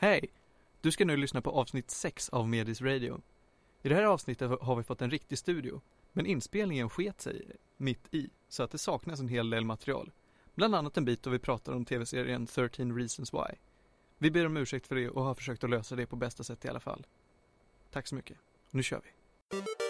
Hej! Du ska nu lyssna på avsnitt 6 av Medis Radio. I det här avsnittet har vi fått en riktig studio, men inspelningen sket sig mitt i, så att det saknas en hel del material. Bland annat en bit då vi pratar om tv-serien 13 Reasons Why. Vi ber om ursäkt för det och har försökt att lösa det på bästa sätt i alla fall. Tack så mycket. Nu kör vi.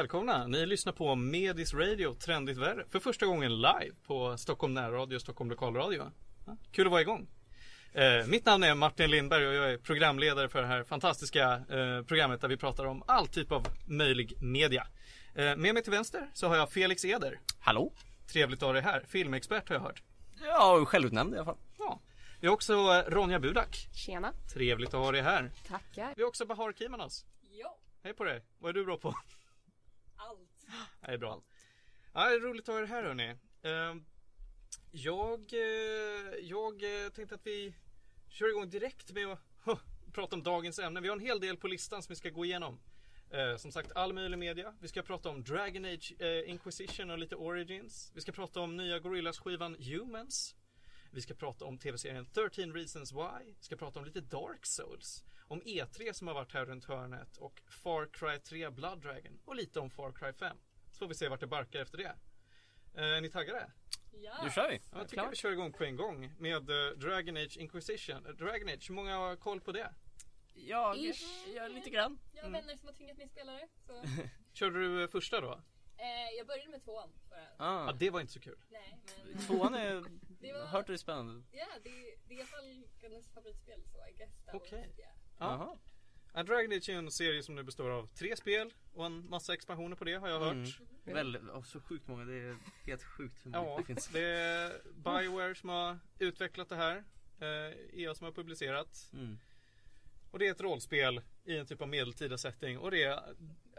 Välkomna! Ni lyssnar på Medis Radio, trendigt värre, för första gången live på Stockholm närradio och Stockholm lokalradio. Ja, kul att vara igång! Eh, mitt namn är Martin Lindberg och jag är programledare för det här fantastiska eh, programmet där vi pratar om all typ av möjlig media. Eh, med mig till vänster så har jag Felix Eder. Hallå? Trevligt att ha dig här. Filmexpert har jag hört. Ja, självutnämnd i alla fall. Ja. Vi har också eh, Ronja Budak. Tjena. Trevligt att ha dig här. Tackar. Vi har också Bahar Kimanos. Ja, Hej på dig. Vad är du bra på? Det är bra. Ja, det är roligt att ha er här hörni. Ehm, jag, eh, jag eh, tänkte att vi kör igång direkt med att prata om dagens ämne. Vi har en hel del på listan som vi ska gå igenom. Eh, Som sagt, all möjlig media. Vi ska prata om Dragon Age eh, Inquisition och lite Origins. Vi ska prata om nya Gorillas-skivan Humans. Vi ska prata om tv-serien 13 Reasons Why. Vi ska prata om lite Dark Souls. Om E3 som har varit här runt hörnet och Far Cry 3 Blood Dragon. Och lite om Far Cry 5. Så får vi se vart det barkar efter det. Eh, Är ni taggade? Ja. Nu kör vi. Ja, jag tycker vi kör igång på en gång med eh, Dragon Age Inquisition. Eh, Dragon Age, hur många har koll på det? Jag, Ish. jag lite grann. Jag har vänner som har tvingat mig spela det. Så. Körde du eh, första då? Eh, jag började med tvåan. Bara. Ja, Ah. det var inte så kul. Nej, men... Tvåan är, Det var- hört det är spännande. Ja, det, det är i alla fall Gunners favoritspel så I guess that Okej. was, yeah. Ja. Jaha. Ja, Dragon Age är en serie som nu består av tre spel och en massa expansioner på det har jag hört. Mm. Väldigt, oh, så sjukt många. Det är helt sjukt hur många Ja, det finns. det är Bioware som har utvecklat det här. Eh, EA som har publicerat. Mm. Och det är ett rollspel i en typ av medeltida setting. Och det är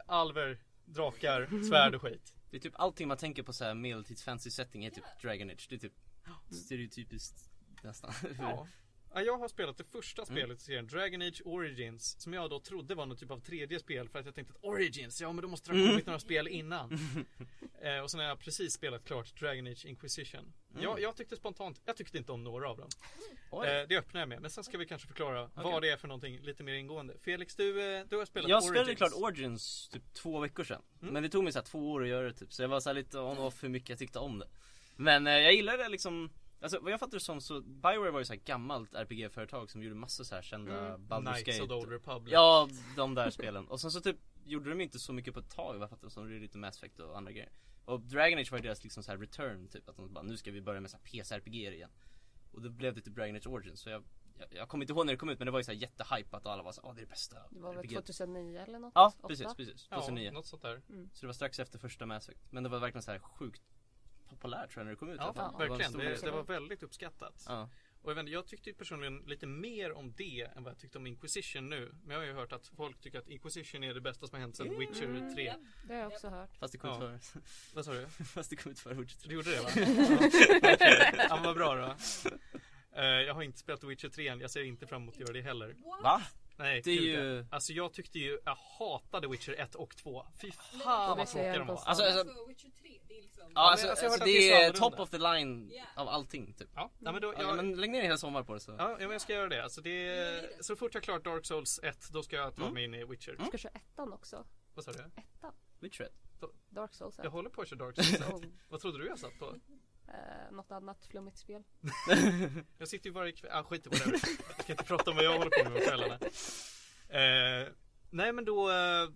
alver, drakar, svärd och skit. Det är typ allting man tänker på så här medeltids fancy setting är typ Dragon Age. Det är typ stereotypiskt nästan. Ja. Ja, jag har spelat det första Mm. spelet i serien, Dragon Age Origins, som jag då trodde var någon typ av tredje spel för att jag tänkte att Origins, ja men då måste det ha Mm. kommit några spel innan. eh, och sen har jag precis spelat klart Dragon Age Inquisition. Jag, jag tyckte spontant, jag tyckte inte om några av dem. Mm. Eh, det öppnar jag med, men sen ska vi kanske förklara vad Okej. det är för någonting lite mer ingående. Felix, du, eh, du har spelat Jag spelade Origins. klart Origins typ två veckor sedan. Mm. Men det tog mig så här två år att göra det typ. Så jag var så här lite on off hur mycket jag tyckte om det. Men eh, jag gillade det liksom Alltså vad jag fattar det som så Bioware var ju så här gammalt RPG-företag som gjorde massa så här kända Mm. Baldur's Knights Gate of the Old Republic. Ja, de där spelen. Och sen så typ gjorde de inte så mycket på ett tag vad jag fattar det som. Det lite Mass Effect och andra grejer. Och Dragon Age var ju deras liksom så här return typ. Att de bara, nu ska vi börja med så här PC-RPG igen. Och då blev det typ Dragon Age Origins. Så jag, jag, jag kommer inte ihåg när det kom ut men det var ju så här jättehypat och alla var så åh det är det bästa Det var väl RPG. 2009 eller något? Ja, precis, precis. Ja, 2009. något sånt där. Så det var strax efter första Mass Effect. Men det var verkligen så här sjukt populärt tror jag när det kom ut. Ja, en verkligen. Det, det var väldigt uppskattat. Ja. Och jag, vet, jag tyckte personligen lite mer om det än vad jag tyckte om Inquisition nu. Men jag har ju hört att folk tycker att Inquisition är det bästa som har hänt sedan Witcher 3. Ja. Det har jag också hört. Fast det kom Ja. ut före. Vad sa du? Fast det kom ut före Witcher 3. Du gjorde det va? Ja. Men vad bra då. Eh, jag har inte spelat Witcher 3 än, jag ser inte fram emot att göra det heller. What? Va? Nej, Det är ju- ja. Alltså jag tyckte ju, jag hatade Witcher 1 och 2. Fy fan det vad tråkiga de var. konstant. Alltså, Alltså, Ja alltså, alltså, alltså det det är top of the line Ja. av allting typ. Ja, nej, men då, Ja, jag, men lägg ner en hel sommar på det så. Ja, ja, men jag ska göra det. Alltså det är, så fort jag klarat Dark Souls 1 då ska jag ta Mm. mig in i Witcher. Du ska köra ettan också. Vad sa du? Ettan. Witcher 1. Dark Souls 1. Jag håller på att köra Dark Souls 1. Oh, Vad trodde du jag satt på? eh, något annat flummigt spel. Jag sitter ju varje kväll, ah, skit i vad. Jag kan inte prata om vad jag håller på med på kvällarna. Eh, nej men då eh,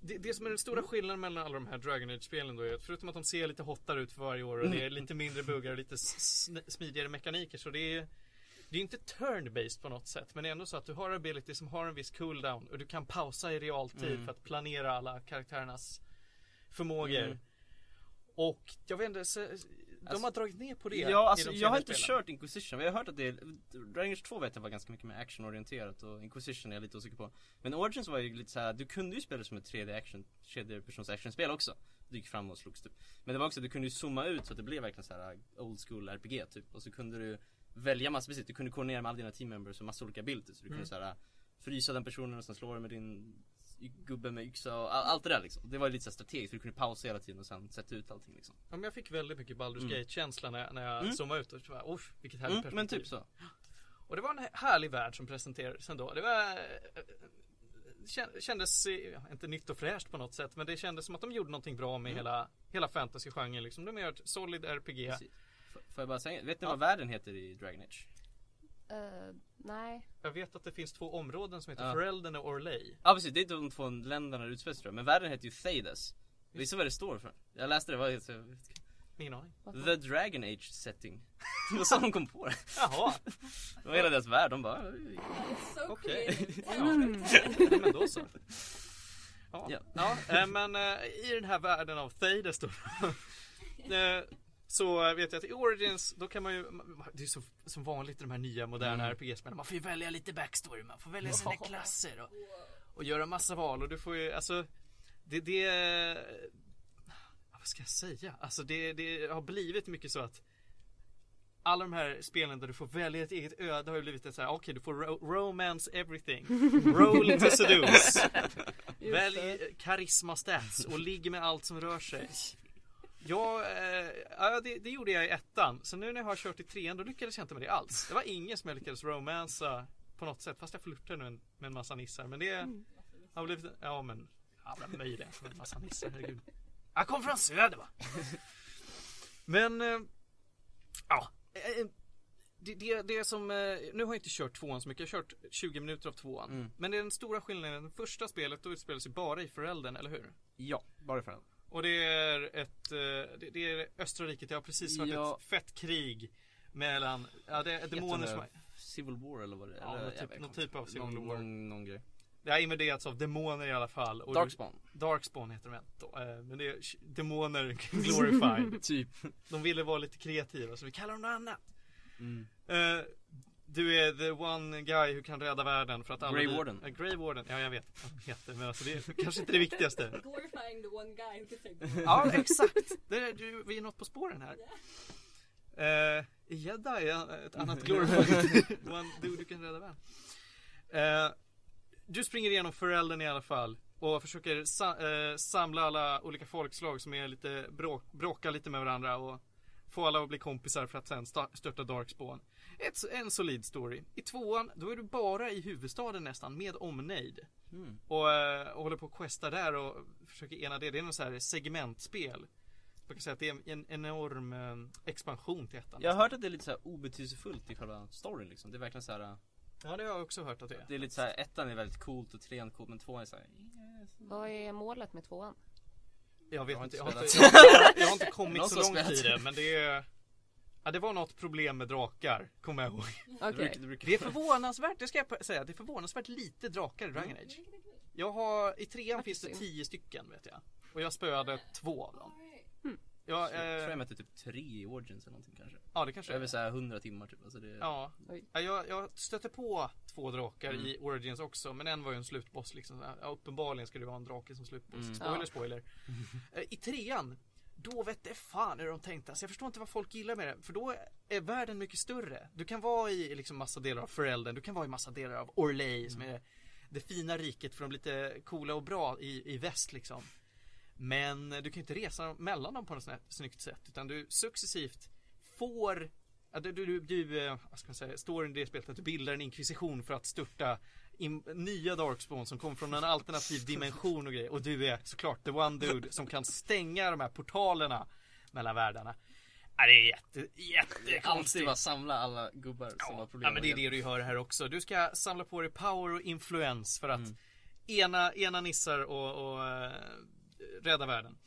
det, det som är den stora skillnaden mellan alla de här Dragon Age-spelen då är att förutom att de ser lite hottare ut för varje år och det är lite mindre buggar och lite smidigare mekaniker så det är det är inte turn-based på något sätt men det är ändå så att du har ability som har en viss cooldown och du kan pausa i realtid Mm. för att planera alla karaktärernas förmågor. Mm. Och jag vet inte, Alltså- har dragit ner på det Ja, alltså de jag har inte spelen. kört Inquisition, men jag har hört att det är, Dragon Age 2 vet jag var ganska mycket mer actionorienterat och Inquisition är jag lite osäker på. Men Origins var ju lite så här, du kunde ju spela det som ett 3D action, tredjepersons actionspel också. Du gick fram och slogs typ. Men det var också, du kunde ju zooma ut så att det blev verkligen så här old school RPG typ. Och så kunde du välja massor, precis, du kunde koordinera med alla dina team members och massa olika abilities. Så du kunde Mm. så här frysa den personen och sen slå den med din gubbe med yxa och all, allt det där liksom Det var lite så strategiskt för du kunde pausa hela tiden och sen sätta ut allting liksom Ja, men jag fick väldigt mycket Baldur's Mm. Gate-känsla när, när jag Mm. zoomade ut och så bara, "Oj, vilket härligt mm, Men perspektiv. typ så Och det var en härlig värld som presenterades ändå. Det var eh, kän- Kändes, inte nytt och fräscht på något sätt men det kändes som att de gjorde någonting bra med Mm. hela, hela fantasy-genren liksom. De gör ett solid RPG. Precis. Får jag bara säga, vet ni Ja. vad världen heter i Dragon Age? Eh, nej. Jag vet att det finns två områden som heter Ja. Ferelden och Orley. Ja precis, det är de två länderna det utspelar sig jag, men världen heter ju Thedas Visst vad det står för? Jag läste det, vad heter det? Ingen aning. The Dragon Age setting Det var så de kom på det Jaha, Det var hela deras värld, de bara So Okej. creative. Mm. ja, men då så. Ja, Ja. ja. eh, men eh, i den här världen av Thedas då. Så vet jag att i Origins, då kan man ju, det är så som vanligt i de här nya moderna Mm. RPG-spelen, man får ju välja lite backstory, man får välja Ja. sina klasser och, och göra massa val och du får ju, alltså Det, det Vad ska jag säga? Alltså det, det har blivit mycket så att alla de här spelen där du får välja ett eget öde har ju blivit ett så här, okej du får ro- romance everything Roll to seduce Välj karisma stats och ligg med allt som rör sig Ja, eh, ja det, det gjorde jag i ettan. Så nu när jag har kört i trean då lyckades jag inte med det alls. Det var ingen som jag lyckades romansa på något sätt. Fast jag flörtade nu med en massa nissar. Men det har blivit, ja men, jävla möjliga med en massa nissar, herregud. Jag kom från söder va. Men, eh, ja. eh, Det, det, det som, nu har jag inte kört tvåan så mycket. Jag har kört 20 minuter av tvåan. Mm. Men det är den stora skillnaden. Det första spelet då utspelar sig bara i föräldern, eller hur? Ja, bara för den Och det är ett, eh, det, det är östra riket, det har precis varit Ja. ett fett krig mellan, ja det är demoner som Civil War eller vad det är? Ja, eller, typ- någon typ av Civil någon, War. Någon, någon grej det har invaderats av demoner i alla fall. Och Darkspawn Du, Darkspawn heter de då, eh, men det är demoner glorified. Typ De ville vara lite kreativa så vi kallar dem något annat. mm. Du är the one guy who kan rädda världen för att alla Grey vi- Warden. Eh, Grey Warden, ja jag vet vad de heter men alltså det är kanske inte det viktigaste. Glorifying the one guy who can save the Ja, exakt. Det är, du, vi är något på spåren här. Eh, Gädda är ett annat glorified one dude du kan rädda världen. Eh, du springer igenom föräldern i alla fall och försöker sa, eh, samla alla olika folkslag som är lite bråk, bråkar lite med varandra och få alla att bli kompisar för att sen störta Darkspawn. Ett, en solid story. I tvåan, då är du bara i huvudstaden nästan med omnejd. Mm. Och, eh, och håller på att questa där och försöker ena det. Det är något så här segmentspel. Man kan säga att det är en, en enorm eh, expansion till ettan. Jag har hört att det är lite så här obetydelsefullt i själva storyn liksom Det är verkligen så här. Ja det har jag också hört att det är. Det är lite så här, ettan är väldigt coolt och trean coolt men tvåan är så här. Vad är målet med tvåan? Jag vet Jag inte, jag har inte, jag, har inte kommit så långt i det men det är Ja det var något problem med drakar, kommer jag ihåg. Det Okej. brukar, det brukar Det är förvånansvärt, det ska jag säga, det är förvånansvärt lite drakar i Dragon Age. Jag har, i trean finns det tio stycken vet jag. Och jag spöade två av dem. Alright. Jag, Jag tror eh, jag mötte typ tre i Origins eller någonting kanske ja det kanske Över är. såhär 100 timmar typ alltså det. Ja, Jag, jag stötte på två drakar Mm. i Origins också men en var ju en slutboss liksom. Ja, uppenbarligen ska det vara en drake som slutboss. Mm. Spoiler Ja. spoiler. Eh, I trean då vet det fan hur de tänkte. Alltså jag förstår inte vad folk gillar med det. För då är världen mycket större. Du kan vara i liksom massa delar av föräldern. Du kan vara i massa delar av Orley som är det fina riket för de lite coola och bra i, i väst liksom. Men du kan inte resa mellan dem på något sånt snyggt sätt. Utan du successivt får du, du, du, du eh, vad ska man säga, står i det spelet att du bildar en inkvisition för att störta in, nya Darkspawn som kommer från en alternativ dimension och grejer. Och du är såklart the one dude som kan stänga de här portalerna mellan världarna. Ja, det är jätte, Alltid jättekonstigt. bara samla alla gubbar som har Ja, problem ja men det är det du hör här också. Du ska samla på dig power och influens för att Mm. ena, ena nissar och, och eh, rädda världen.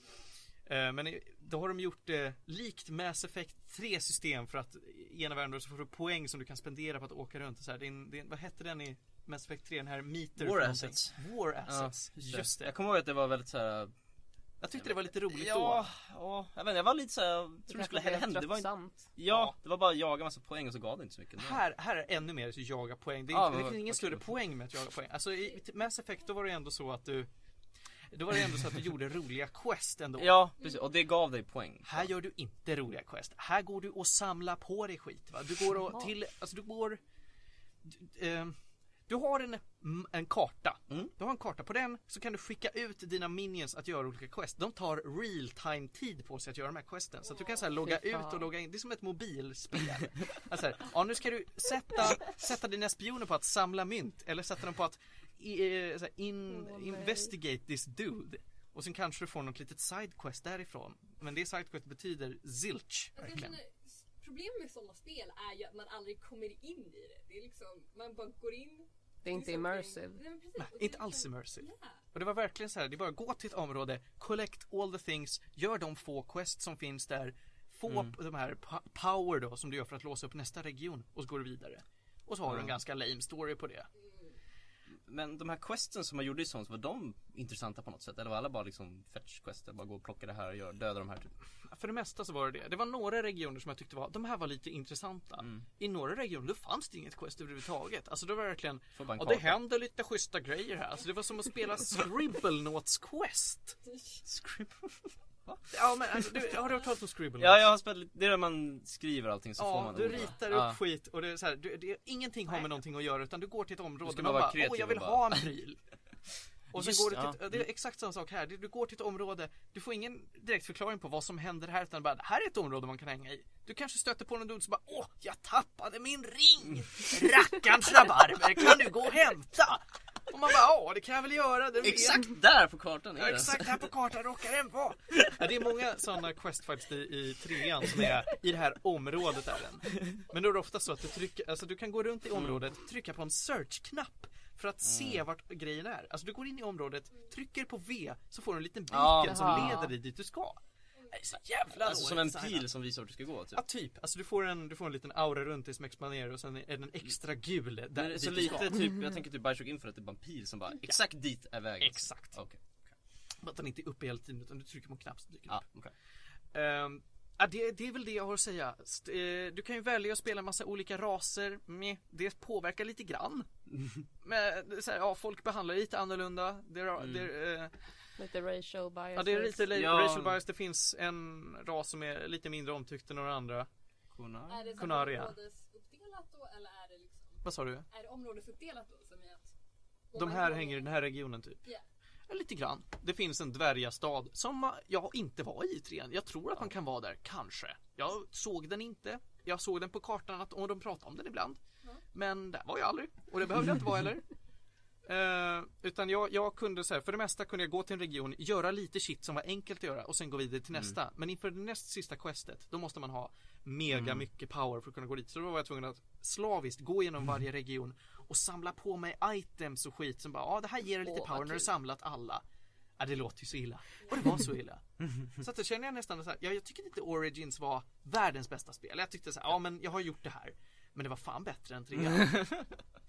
Eh, men då har de gjort det likt Mass Effect 3 system för att ena världen så får du poäng som du kan spendera på att åka runt och så här. Är, en- vad hette den i Mass Effect 3? Den här meter War assets. War Ja, assets. just det. just det. Jag kommer ihåg att det var väldigt så här Jag tyckte det var lite roligt Ja, ja, jag vet inte, jag var lite såhär, jag tror det skulle hända. Det var inte, ja, det var bara jaga massa poäng och så gav det inte så mycket. då. Här, här är ännu mer så jaga poäng. Det, är Ja, det vad- finns ingen större poäng med att jaga poäng. Alltså i Mass Effect då var det ändå så att du Då var det ändå så att du gjorde roliga quest ändå. Ja, precis, och det gav dig poäng. Här gör du inte roliga quest. Här går du och samlar på dig skit va. Du går och till, alltså du går du, ehm, du har en, mm, en karta. Mm. Du har en karta. På den så kan du skicka ut dina minions att göra olika quest. De tar real time tid på sig att göra de här questen. Så att du kan så här logga ut och logga in. Det är som ett mobilspel. alltså, här, ja nu ska du sätta, sätta dina spioner på att samla mynt. Eller sätta dem på att i, eh, så här, in, nej. investigate this dude. Och sen kanske du får något litet sidequest därifrån. Men det sidequest betyder zilch. Verkligen. problemet med sådana spel är ju att man aldrig kommer in i det. Det är liksom, man bara går in. Det är inte immersive. Nej, precis. Nej, inte är alls immersive. Ja. Och det var verkligen så här, det är bara gå till ett område, collect all the things, gör de få quest som finns där, få Mm. de här po- power då som du gör för att låsa upp nästa region och så går du vidare. Och så har du en ganska lame story på det. Men de här questen som man gjorde i sånt, var de intressanta på något sätt? Eller var alla bara liksom fetch quester, bara gå och plocka det här och göra, döda de här typ? För det mesta så var det det. Det var några regioner som jag tyckte var, de här var lite intressanta. Mm. I några regioner då fanns det inget quest överhuvudtaget. Alltså det var verkligen, och det händer lite schyssta grejer här. Alltså det var som att spela Scribblenauts quest. Scribble. Ja men alltså, du, har du hört talas om Scribblenauts? Ja, jag har spelat det är där man skriver allting så får Ja, man du ritar Ja. upp skit och det är så här, du, det, ingenting har med någonting att göra utan du går till ett område och man bara, åh jag vill bara- ha en pryl. Och sen Just, går du till, ja. det är exakt samma sak här, Du- går till ett område, du får ingen direkt förklaring på vad som händer här utan bara, här är ett område man kan hänga i. Du kanske stöter på någon dude som bara, åh jag tappade min ring! Rackarns rabarber, kan du gå och hämta? Och man bara, ja det kan jag väl göra. Exakt där på kartan är Ja, det. exakt här på kartan råkar den vara. Ja, det är många sådana quest i, i trean som är i det här området är den. Men då är det ofta så att du trycker, alltså du kan gå runt i området, trycka på en search-knapp för att se vart grejen är. Alltså du går in i området, trycker på V så får du en liten beacon Ja. som leder dig dit du ska. Är så jävla Alltså som en pil som visar vart du ska gå typ. Ja typ, alltså du får en, du får en liten aura runt dig som expanderar och sen är den extra gul där Men dit så du ska. lite typ, jag tänker typ Bioshock Infinite, det är bara en pil som bara, exakt dit är vägen. Exakt. Okej. Att den inte är uppe hela tiden utan du trycker på en knapp så dyker den Ja, okej. Ehm, ja, det, det är väl det jag har att säga. St- eh, du kan ju välja att spela en massa olika raser. Meh, det påverkar lite grann. Men det är så här, ja, folk behandlar lite annorlunda. Det är, Mm. det är, eh, Lite racial bias. ja, det är lite Ja. racial bias. Det finns en ras som är lite mindre omtyckt än några andra. Konar. Är det områdesuppdelat då eller är det liksom Vad sa du? Är det områdesuppdelat då som i att De här hänger i den här regionen typ. Ja. Ja, lite grann. Det finns en dvärgastad som jag inte var i trean. Jag tror att man kan vara där, kanske. Jag såg den inte. Jag såg den på kartan att, och de pratade om den ibland. Ja. Men där var jag aldrig. Och det behövde jag inte vara heller. Eh, utan jag, jag kunde så här, för det mesta kunde jag gå till en region, göra lite shit som var enkelt att göra och sen gå vidare till nästa. Men inför det näst sista questet, då måste man ha mega Mm. mycket power för att kunna gå dit. Så då var jag tvungen att slaviskt gå igenom varje region och samla på mig items och skit som bara, ja det här ger lite vad power när du samlat alla. Ja det låter ju så illa. Och det var så illa. Så att då känner jag nästan så här, ja, jag tycker inte Origins var världens bästa spel. Jag tyckte så här, ja men jag har gjort det här. Men det var fan bättre än trean.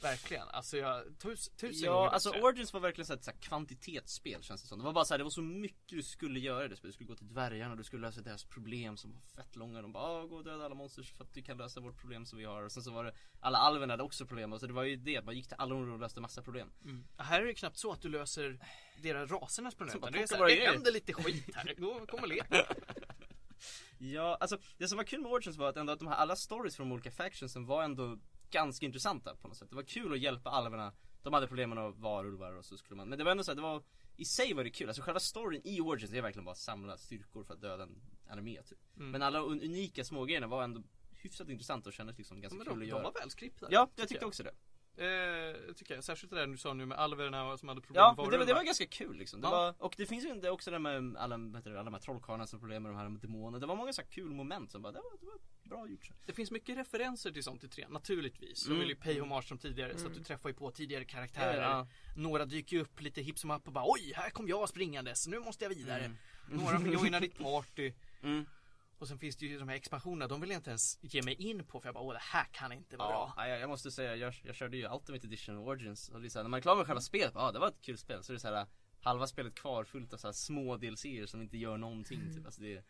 Verkligen. Alltså jag, tus, tusen Ja, alltså bättre. Origins var verkligen så här ett så här kvantitetsspel känns det som. Det var bara så här, det var så mycket du skulle göra i det spelet. Du skulle gå till dvärgarna, du skulle lösa deras problem som var fett långa. De bara, "Ah, gå och döda alla monsters för att du kan lösa vårt problem som vi har. Och sen så var det, alla alverna hade också problem. Så det var ju det, man gick till alla områden och löste massa problem. Mm. Här är det knappt så att du löser deras rasernas problem. Utan Det, är så plocka här, bara det händer lite skit här. Gå, kom och le. Ja, alltså det som var kul med Origins var att ändå att de här alla stories från de olika factionsen var ändå ganska intressanta på något sätt. Det var kul att hjälpa alverna. De hade problem med att varulvar och så skulle man, men det var ändå så här, det var i sig var det kul, alltså själva storyn i Origins det är verkligen bara att samla styrkor för att döda en armé typ. Mm. Men alla un- unika smågrejerna var ändå hyfsat intressanta och kändes liksom ganska Men kul de, att de göra. var välskriptade. Ja, jag tyckte också det. Eh, tycker jag. Särskilt det där du sa nu med alverna som hade problem Ja, med men det, var- det varulvar. var ganska kul liksom. Det Ja. var, och det finns ju inte också det med alla, heter det, alla de här trollkarlarna som har problem med de här demonerna. Det var många så kul moment som bara, det var, det var bra gjort. Så. Det finns mycket referenser till sånt i trean, naturligtvis. De Mm. vill ju pay homage som tidigare, så att du träffar ju på tidigare karaktärer. Ja. Några dyker ju upp lite hipp som happ och bara oj, här kom jag springandes, nu måste jag vidare. Mm. Några joinar ditt party. Mm. Och sen finns det ju de här expansionerna, de vill jag inte ens ge mig in på för jag bara åh det här kan inte vara Ja, bra. jag, jag måste säga, jag, jag körde ju Ultimate Edition Origins och det är så här, när man är klar med själva spelet, ja ah, det var ett kul spel, så är det så här halva spelet kvar fullt av så här små DLCer som inte gör någonting typ. Alltså det, är-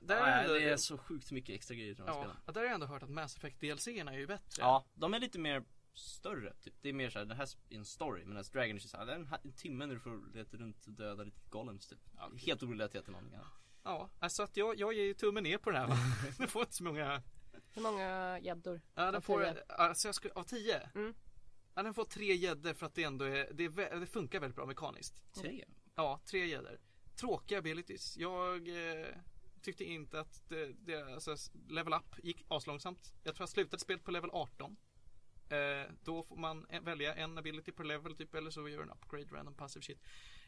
Där är ändå, det är så sjukt mycket extra grejer här ja, spelen. ja, där har jag ändå hört att Mass Effect DLCerna är ju bättre. Ja, de är lite mer större typ. Det är mer såhär, det här är en story medan Dragon är såhär, det är en, en timme när du får leta runt och döda lite golems typ. Ja, Helt orelaterat till någonting annat. Ja, alltså att jag, jag ger ju tummen ner på det här va. Den får inte så många Hur många gäddor? Ja den får, tio? alltså jag skulle, av tio? Mm. Ja den får tre gäddor för att det ändå är, det, är, det funkar väldigt bra mekaniskt Tre? Ja, tre gäddor Tråkiga abilities Jag eh, tyckte inte att det, det, alltså, level up gick aslångsamt Jag tror jag slutade spelet på level 18 eh, Då får man välja en ability per level typ eller så gör en upgrade random passive shit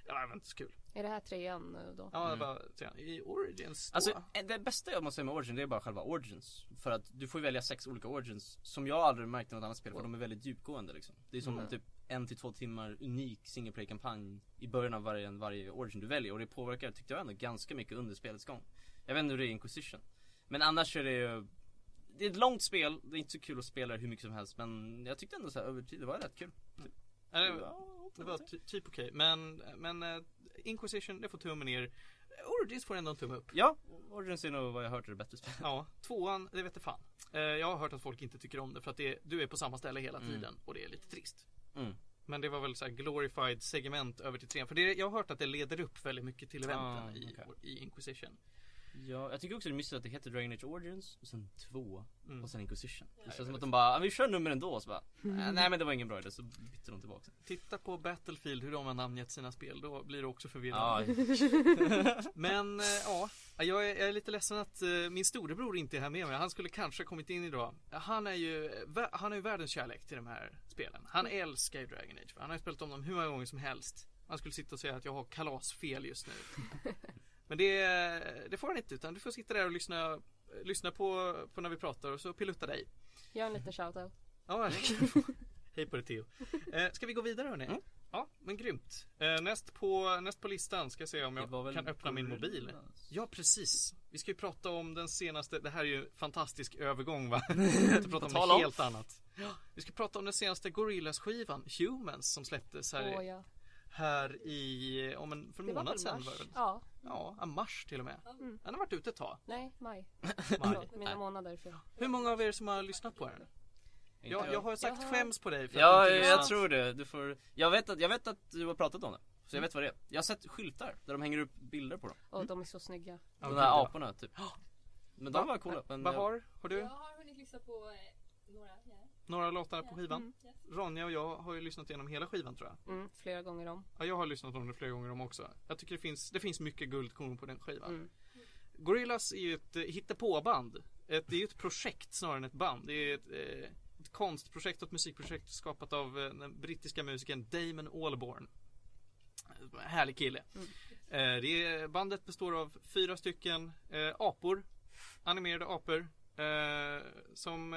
Ja, det var inte så kul Är det här trean nu då? Ja, Mm. det var tre- i Origins då, Alltså eh, det bästa jag måste säga med Origin det är bara själva Origins. För att du får välja sex olika Origins som jag aldrig märkt i något annat spel för de är väldigt djupgående liksom. Det är som Mm. typ en till två timmar unik single play kampanj i början av varje, varje Origin du väljer och det påverkar tyckte jag ändå ganska mycket under spelets gång. Jag vet inte hur det är i Inquisition. Men annars är det ju det är ett långt spel, det är inte så kul att spela hur mycket som helst men jag tyckte ändå så här, över tid, det var rätt kul. Det, Ja, det var ty, typ okej men, men eh, Inquisition det får tummen ner Origins får ändå en tumme upp Ja, Origins är nog vad jag hört är det bättre spelet. Ja, tvåan, det vet fan. Eh, jag har hört att folk inte tycker om det för att det, du är på samma ställe hela Mm. tiden och det är lite trist. Mm. Men det var väl så glorified segment över till trean. För det, jag har hört att det leder upp väldigt mycket till eventen Ah, i, okej. i Inquisition. Ja, jag tycker också det är mysigt att det heter Dragon Age Origins och sen två Mm. och sen Inquisition. Det Ja, känns som att de bara, "Ah, vi kör nummer ändå och så bara, "Äh, nej men det var ingen bra idé så bytte de tillbaka. Titta på Battlefield hur de har namngett sina spel, då blir det också Ja, förvirrande. Men eh, ja, jag är, jag är lite ledsen att eh, min storebror inte är här med mig. Han skulle kanske ha kommit in idag. Han är ju, han är ju världens kärlek till de här spelen. Han älskar ju Dragon Age. Han har ju spelat om dem hur många gånger som helst. Han skulle sitta och säga att jag har kalasfel just nu. Men det, det får han inte utan du får sitta där och lyssna, lyssna på, på när vi pratar och så pilutta dig. Gör en liten shoutout. Ja, Hej på dig Theo. Eh, ska vi gå vidare hörni? Mm. Ja, men grymt. Eh, näst, på, näst på listan ska jag se om jag kan öppna min mobil. Ja, precis. Vi ska ju prata om den senaste, det här är ju en fantastisk övergång va? Vi ska prata om något helt annat. Vi ska prata om den senaste Gorillaz skivan, Humans, som släpptes här, Åh ja. här i, om en, för en Det var månad sedan var det? Ja. Ja, mars till och med. Mm. Den har varit ute ett tag. Nej, maj. Maj. Förlåt, mina Nej. månader för. Hur många av er som har lyssnat på den? Jag, jag har sagt Jaha. skäms på dig för Ja, att jag lyssnat. tror det. Du får, jag vet att, jag vet att du har pratat om det. Så jag vet vad det är. Jag har sett skyltar där de hänger upp bilder på dem. Och de är så snygga. De där aporna typ. Men de var coola. Men Vad jag- har, har du Jag har hunnit lyssna på eh, några, ja. Några låtar på skivan? Mm. Ronja och jag har ju lyssnat igenom hela skivan tror jag. Mm, flera gånger om. Ja, jag har lyssnat om det flera gånger om också. Jag tycker det finns, det finns mycket guldkorn på den skivan. Mm. Gorillaz är ju ett eh, hittepåband. Ett, det är ju ett projekt snarare än ett band. Det är ett, eh, ett konstprojekt och ett musikprojekt skapat av eh, den brittiska musikern Damon Albarn. Eh, Härlig kille. Mm. Det är, bandet består av fyra stycken apor. Animerade apor. Som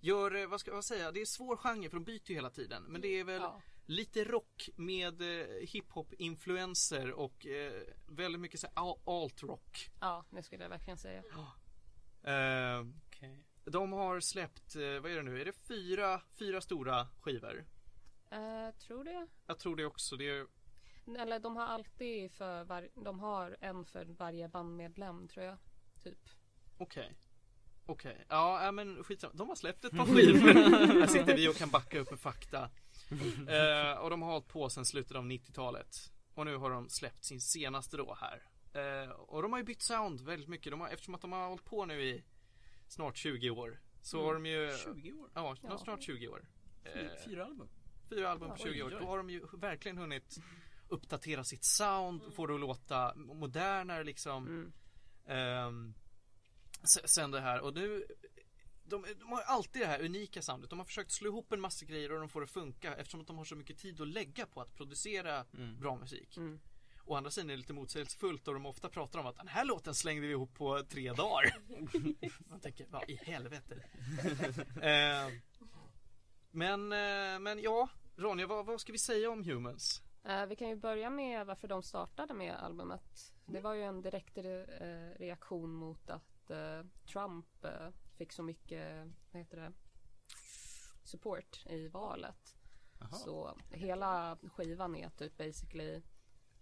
gör, eh, vad ska jag säga, det är svår genre för de byter ju hela tiden. Men det är väl Ja. lite rock med eh, hiphop-influenser och eh, väldigt mycket så alt-rock. ja, det skulle jag verkligen säga. Eh, Okej. de har släppt, eh, vad är det nu, är det fyra, fyra stora skivor? Eh, tror det. Jag tror det också, det är Eller de har alltid för var... De har en för varje bandmedlem tror jag. Typ. okej. Okej, ja äh, men skitsamma. De har släppt ett par skivor. Här sitter vi och kan backa upp med fakta. Eh, och de har hållit på sedan slutet av 90-talet. Och nu har de släppt sin senaste då här. Eh, och de har ju bytt sound väldigt mycket. De har, eftersom att de har hållit på nu i snart 20 år. Så Mm. har de ju 20 år? Ja, Ja. snart 20 år. Fyra, Eh, fyra album? Fyra album på Ja, 20 år. Då har de ju verkligen hunnit uppdatera sitt sound och få det att låta modernare liksom. Mm. Se- sen det här och nu de, de har alltid det här unika soundet. De har försökt slå ihop en massa grejer och de får det att funka eftersom att de har så mycket tid att lägga på att producera Mm. bra musik. Mm. Å andra sidan är det lite motsägelsefullt och de ofta pratar om att den här låten slängde vi ihop på tre dagar. Man tänker, vad i helvete. Ehm, men, eh, men ja, Ronja, vad, vad ska vi säga om Humans? Eh, vi kan ju börja med varför de startade med albumet. Det var ju en direkt re- eh, reaktion mot att eh, Trump eh, fick så mycket, vad heter det, support i valet. Jaha. Så hela skivan är typ basically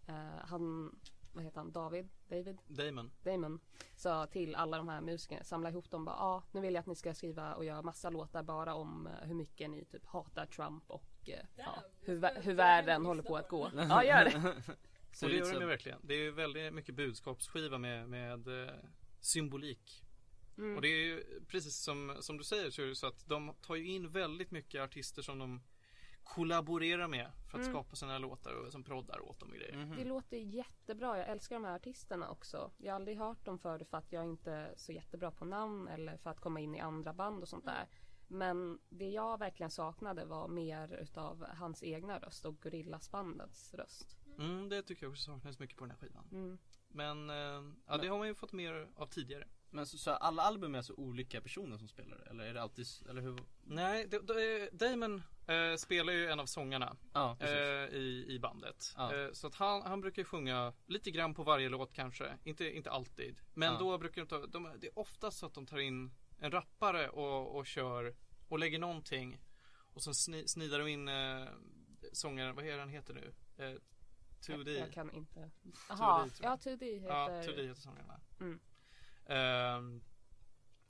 eh, han, vad heter han, David? David? Damon. Damon sa till alla de här musikerna, samla ihop dem bara, ja ah, nu vill jag att ni ska skriva och göra massa låtar bara om hur mycket ni typ hatar Trump och eh, ja, hur, hur världen håller på att gå. Ja, gör det. Så det gör de ju verkligen. Det är ju väldigt mycket budskapsskiva med, med eh, symbolik. Mm. Och det är ju precis som, som du säger så är det så att de tar ju in väldigt mycket artister som de kollaborerar med för att Mm. skapa sina låtar och som proddar åt dem och grejer. Mhm. Det låter jättebra. Jag älskar de här artisterna också. Jag har aldrig hört dem förr för att jag inte är så jättebra på namn eller för att komma in i andra band och sånt där. Men det jag verkligen saknade var mer utav hans egna röst och Gorillas-bandets röst. Mm, det tycker jag också saknas mycket på den här skivan. Men eh, ja, det har man ju fått mer av tidigare. Men så, så alla album är så olika personer som spelar eller är det alltid, eller hur? Nej, det, det, Damon eh, spelar ju en av sångarna precis. eh, i, i bandet. Ja. Eh, så att han, han brukar ju sjunga lite grann på varje låt kanske. Inte, inte alltid. Men Ja. då brukar de ta, de, det är oftast så att de tar in en rappare och, och kör och lägger någonting. Och sen sni, snidar de in eh, sångaren, vad är han heter nu? Eh, 2D. Jag, jag kan inte. Jaha, 2D, tror jag. ja 2D heter... Ja, 2D heter sångaren va? Mm. Ehm,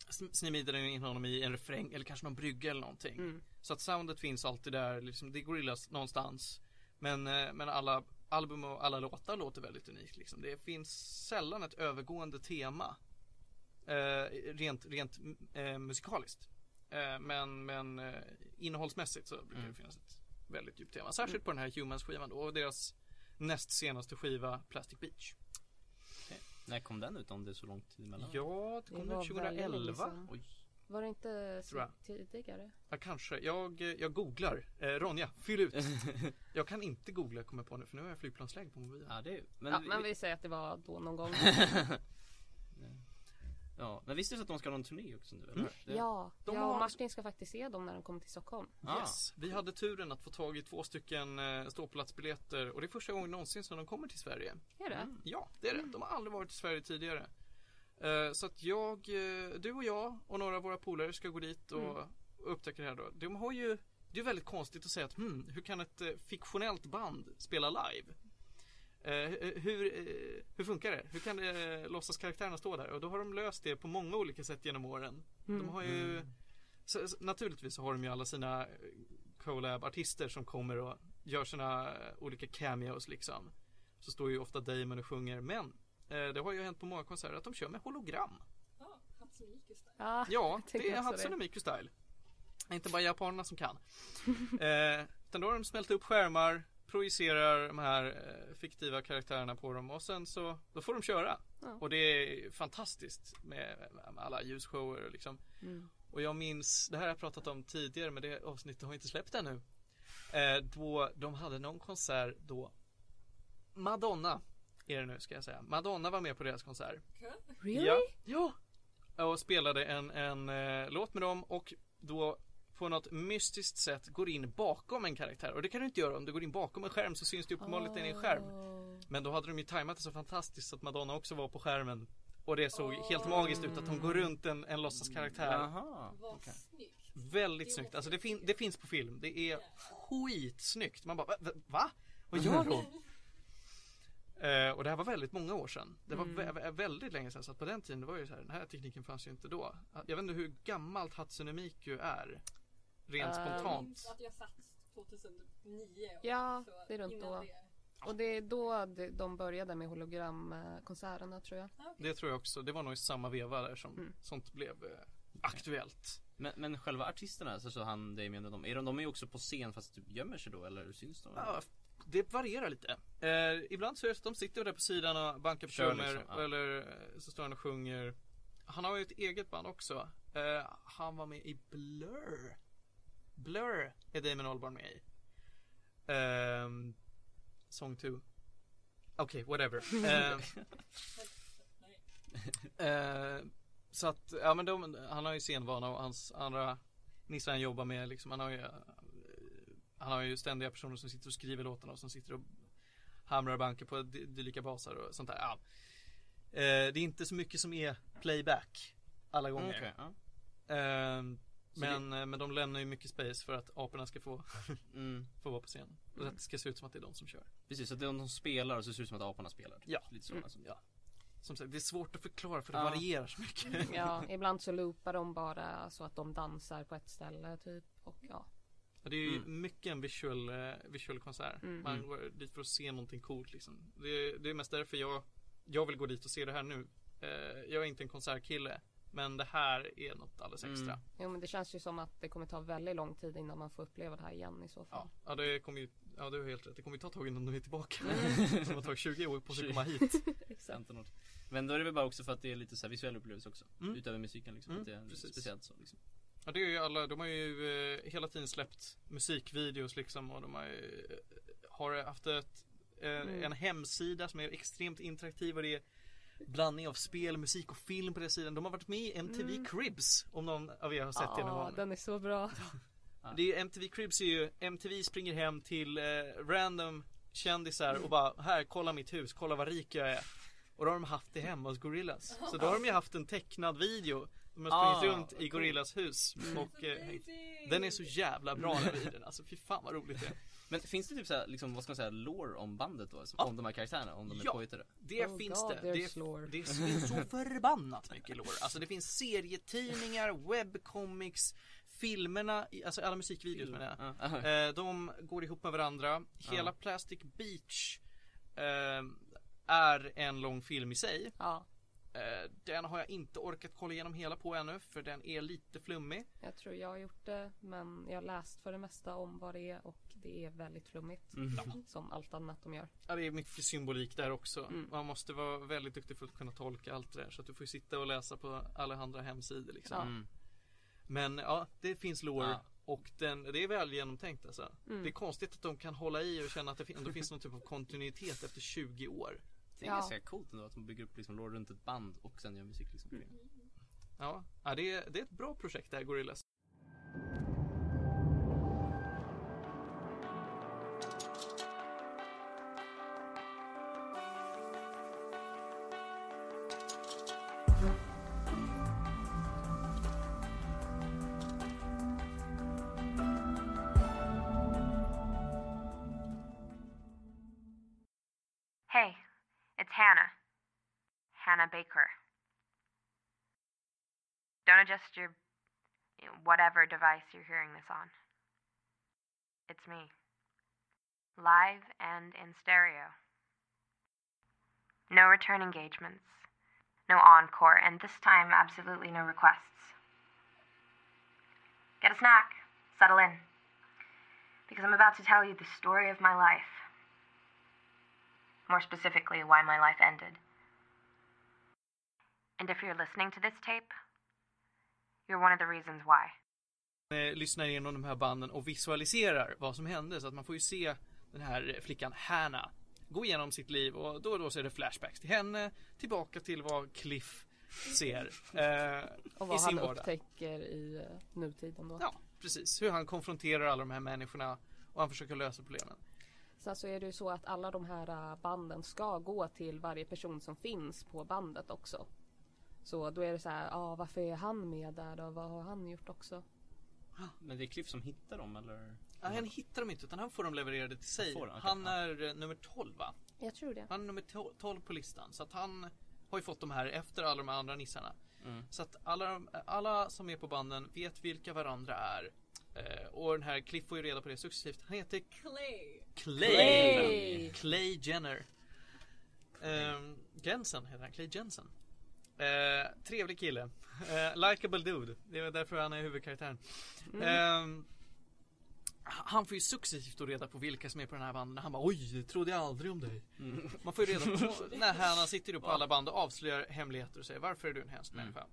sn- Snidar de in honom i en refräng eller kanske någon brygga eller någonting. Mm. Så att soundet finns alltid där, liksom, det är Gorillaz någonstans. Men, eh, men alla album och alla låtar låter väldigt unikt liksom. Det finns sällan ett övergående tema. Eh, rent rent eh, musikaliskt. Eh, men men eh, innehållsmässigt så brukar Mm. det finnas ett väldigt djupt tema. Särskilt på den här Humans skivan då och deras näst senaste skiva Plastic Beach. När kom den ut om det är så lång tid emellan? Ja, det Det kom var ut väldigt länge 2011. sedan. Oj. Var det inte tidigare? Ja, kanske. Jag, jag googlar. Eh, Ronja, fyll ut. jag kan inte googla kommer på nu för nu har jag flygplansläge på mobilen. Ja det är men, ja, men vi säger att det var då någon gång. ja, men visste du att de ska ha någon turné också nu eller? Det- Ja, De jag och har- Martin ska faktiskt se dem när de kommer till Stockholm. Ah. Yes, vi hade turen att få tag i två stycken eh, ståplatsbiljetter och det är första gången någonsin som de kommer till Sverige. Är det? Mm. Ja, det är det. De har aldrig varit i Sverige tidigare. Eh, Så att jag, eh, du och jag och några av våra polare ska gå dit och och upptäcka det här då. De har ju, det är väldigt konstigt att säga att hmm, hur kan ett fiktionellt band spela live? Eh, hu- hur, eh, hur funkar det? Hur kan det, eh, låtsas karaktärerna stå där? Och då har de löst det på många olika sätt genom åren. Mm. De har ju så, så, Naturligtvis så har de ju alla sina eh, collab-artister som kommer och gör sina eh, olika cameos liksom. Så står ju ofta Damon och sjunger men eh, det har ju hänt på många konserter att de kör med hologram. Ja, Hatsune Miku style. Ja, Ja, det är Miku style. Inte bara japanerna som kan. eh, utan då har de smält upp skärmar, projicerar de här eh, fiktiva karaktärerna på dem och sen så då får de köra. Ja. Och det är fantastiskt med, med alla ljusshower och liksom. Mm. Och jag minns, det här har jag pratat om tidigare men det avsnittet har inte släppt ännu. Eh, då de hade någon konsert då Madonna är det nu ska jag säga. Madonna var med på deras konsert. Really? Ja. ja. Och spelade en, en eh, låt med dem och då på något mystiskt sätt går in bakom en karaktär. Och det kan du inte göra om du går in bakom en skärm så syns det uppenbarligen i en skärm. Oh. Men då hade de ju tajmat det så fantastiskt så att Madonna också var på skärmen. Och det såg helt magiskt ut att hon går runt en, en låtsaskaraktär. Jaha. Snyggt. Väldigt snyggt. Alltså det, fin- det finns på film. Det är skitsnyggt. Man bara, va? va- va? Vad gör hon? Eh, och det här var väldigt många år sedan. Det var Mm. vä- vä- väldigt länge sedan. Så att på den tiden det var ju så här, den här tekniken fanns ju inte då. Jag vet inte hur gammalt Hatsune Miku är. Rent Jag spontant. minns att jag satt 2009. Ja, så det är runt då. det. Och det är då de- de började med hologramkonserterna tror jag. Okej. Det tror jag också. Det var nog i samma veva där som Mm. sånt blev eh, aktuellt. Men, men själva artisterna, alltså så han Damien och de, är de, de är ju också på scen fast typ gömmer sig då eller syns de? Ja, det varierar lite. Eh, ibland så är det så att de sitter där på sidan och bankar på trummor liksom, ja. eller eh, så står han och sjunger. Han har ju ett eget band också. Eh, han var med i Blur. Blur är Damon Albarn med i. Ehm, song 2. Okej, whatever. Eh, Nej. Eh, så att, ja men de, han har ju scenvana och hans andra nissar han jobbar med liksom, han har ju eh, Han har ju ständiga personer som sitter och skriver låtarna och som sitter och hamrar och bankar på dy- dylika basar och sånt där. Ja. Eh, det är inte så mycket som är playback alla gånger. Okej, ja. Men, eh, men de lämnar ju mycket space för att aporna ska få, Mm, få vara på scen. Och att det ska se ut som att det är de som kör. precis, så att det är de som spelar och så ser det ut som att aporna spelar. Ja. Lite så. Mm. Alltså. Ja. Som sagt, det är svårt att förklara för det Ja. varierar så mycket. Ja, ibland så loopar de bara så att de dansar på ett ställe typ. Och ja. Ja, Det är ju Mm. mycket en visual, eh, visual konsert. Mm. Man Mm. går dit för att se någonting coolt liksom. Det, det är mest därför jag, jag vill gå dit och se det här nu. Eh, jag är inte en konsertkille. Men det här är något alldeles extra. Mm. Jo men det känns ju som att det kommer ta väldigt lång tid innan man får uppleva det här igen i så fall. Ja, ja det kommer ju, ja du har helt rätt. Det kommer ju ta ett tag innan de är tillbaka. Mm. De har tagit 20 år på sig att 20. komma hit. Exakt. 15 år. Men då är det väl bara också för att det är lite så här visuell upplevelse också. Mm. Utöver musiken liksom. Mm, att det är precis. speciellt så liksom. Ja det är ju alla, de har ju eh, hela tiden släppt musikvideos liksom och de har ju, eh, har haft ett, eh, Mm. en hemsida som är extremt interaktiv och det är blandning av spel, musik och film på den sidan. De har varit med i MTV Mm. Cribs om någon av er har sett det någon Ja, den är så bra. Det är MTV Cribs är ju, MTV springer hem till eh, random kändisar och bara här kolla mitt hus, kolla vad rik jag är. Och då har de haft det hemma hos Gorillas. Så då har de ju haft en tecknad video. De har sprungit Ah, runt i. Gorillas hus och eh. Den är så jävla bra den videon, alltså fy fan vad roligt det är. Men finns det typ såhär, liksom, vad ska man säga, lore om bandet då? Om de här karaktärerna? Om de är Ja. påhittade? Det Oh finns God, det. Det, det finns så förbannat mycket lore. Alltså det finns serietidningar, webcomics, filmerna, alltså alla musikvideos menar jag. Ja. aha. Eh, de går ihop med varandra. Hela Ja. Plastic Beach eh, är en lång film i sig. Eh, den har jag inte orkat kolla igenom hela på ännu för den är lite flummig. jag tror jag har gjort det. Men jag har läst för det mesta om vad det är och det är väldigt flummigt. Mm. Som allt annat de gör. Ja, det är mycket symbolik där också. Mm. Man måste vara väldigt duktig för att kunna tolka allt det där. Så att du får sitta och läsa på alla andra hemsidor liksom. Ja. Mm. Men ja, det finns lore. Ja. Och den, det är väl genomtänkt alltså. Mm. Det är konstigt att de kan hålla i och känna att det ändå finns någon typ av kontinuitet efter 20 år. Det är Ja. ganska coolt ändå att de bygger upp liksom lore runt ett band och sen gör musik liksom. Mm. Ja, ja det, är, det är ett bra projekt det här Gorillaz. Don't your whatever device you're hearing this on. It's me. Live and in stereo. No return engagements. No encore, and this time absolutely no requests. Get a snack. Settle in. Because I'm about to tell you the story of my life. More specifically, why my life ended. And if you're listening to this tape, you're one of the reasons why. Eh, lyssnar igenom de här banden och visualiserar vad som hände. Så att man får ju se den här flickan Hannah gå igenom sitt liv och då och då så är det flashbacks till henne. Tillbaka till vad Cliff ser eh, Och i vad sin han vardag. upptäcker i eh, nutiden då. Ja, precis. Hur han konfronterar alla de här människorna och han försöker lösa problemen. Sen så är det ju så att alla de här äh, banden ska gå till varje person som finns på bandet också. Så då är det så här, ja varför är han med där då? Vad har han gjort också? Men det är Cliff som hittar dem eller? Ja, han hittar dem inte utan han får dem levererade till sig. dem, okej. Han är eh, nummer 12 va? Jag tror det. Han är nummer to- 12 på listan. Så att han har ju fått de här efter alla de andra nissarna. Mm. Så att alla, alla som är på banden vet vilka varandra är. Eh, och den här Cliff får ju reda på det successivt. Han heter Clay. Clay. Clay. Clay Jenner. Um, Jensen heter han, Clay Jensen. Eh, trevlig kille. Eh, Likeable dude. Det är därför han är huvudkaraktären. Ehm, han får ju successivt reda på vilka som är på den här banden. Han bara oj, det trodde jag aldrig om dig. Mm. Man får ju reda på när han sitter på alla band och avslöjar hemligheter och säger varför är du en hemsk Mm. människa?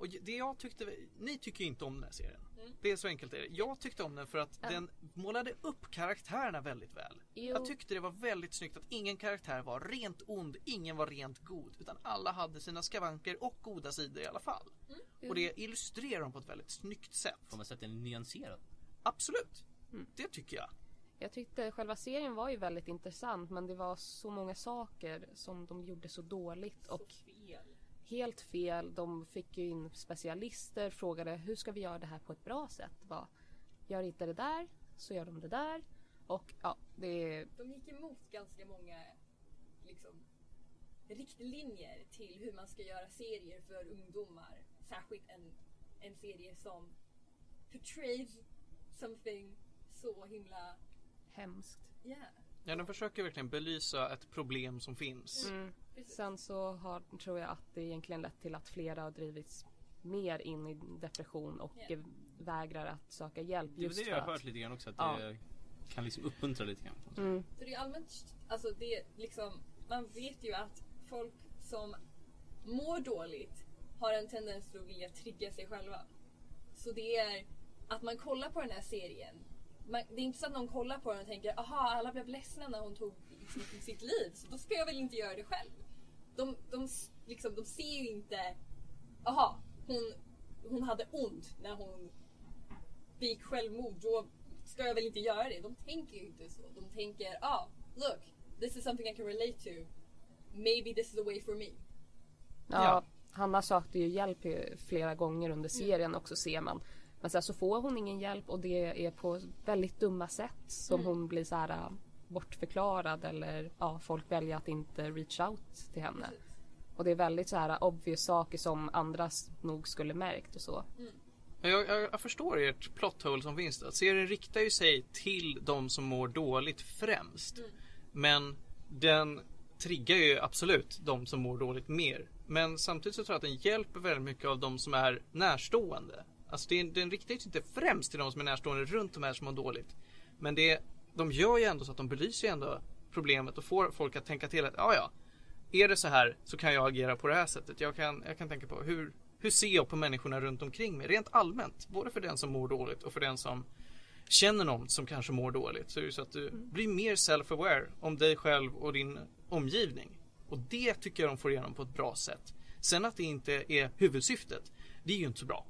Och det jag tyckte, ni tycker inte om den här serien. Mm. Det är så enkelt är det. Jag tyckte om den för att Ja. den målade upp karaktärerna väldigt väl. Jo. Jag tyckte det var väldigt snyggt att ingen karaktär var rent ond, ingen var rent god. Utan alla hade sina skavanker och goda sidor i alla fall. Och det illustrerar de på ett väldigt snyggt sätt. Får man säga att den är nyanserad? Absolut. Mm. Det tycker jag. Jag tyckte själva serien var ju väldigt intressant men det var så många saker som de gjorde så dåligt och Så fel. Helt fel. De fick ju in specialister, frågade hur ska vi göra det här på ett bra sätt? Bara, gör inte det där, så gör de det där. Och ja, det De gick emot ganska många liksom, riktlinjer till hur man ska göra serier för ungdomar. Särskilt en, en serie som portrays something så himla... hemskt. Yeah. Ja, de försöker verkligen belysa ett problem som finns. Mm. Precis. Sen så har, tror jag att det egentligen lett till att flera har drivits mer in i depression och eh, vägrar att söka hjälp Det är väl just det jag har att hört lite grann också att Ja. det kan liksom uppmuntra lite grann. Mm. Så det är allmänt, alltså det är liksom, man vet ju att folk som mår dåligt har en tendens att vilja trigga sig själva. Så det är att man kollar på den här serien. Man, det är inte så att någon kollar på den och tänker aha alla blev ledsna när hon tog sitt, sitt liv så då ska jag väl inte göra det själv. De, de, liksom, de ser ju inte aha hon, hon hade ont när hon begick självmord då ska jag väl inte göra det. De tänker ju inte så. De tänker ah look this is something I can relate to. Maybe this is a way for me. Ja, Ja. Hanna sökte ju hjälp flera gånger under serien också ser man. Men sen så får hon ingen hjälp och det är på väldigt dumma sätt som hon blir så här bortförklarad eller ja, folk väljer att inte reach out till henne. Och det är väldigt så här obvious saker som andra nog skulle märkt och så. Jag, jag, jag förstår ert plot hole som finns där. Serien riktar ju sig till de som mår dåligt främst. Men den triggar ju absolut de som mår dåligt mer. Men samtidigt så tror jag att den hjälper väldigt mycket av de som är närstående. Alltså den, den riktar ju sig inte främst till de som är närstående runt de här som mår dåligt. Men det, de gör ju ändå så att de belyser ju ändå problemet och får folk att tänka till att ja ja, är det så här så kan jag agera på det här sättet. Jag kan, jag kan tänka på hur, hur ser jag på människorna runt omkring mig rent allmänt. Både för den som mår dåligt och för den som känner någon som kanske mår dåligt. Så är det så att du blir mer self-aware om dig själv och din omgivning. Och det tycker jag de får igenom på ett bra sätt. Sen att det inte är huvudsyftet, det är ju inte så bra.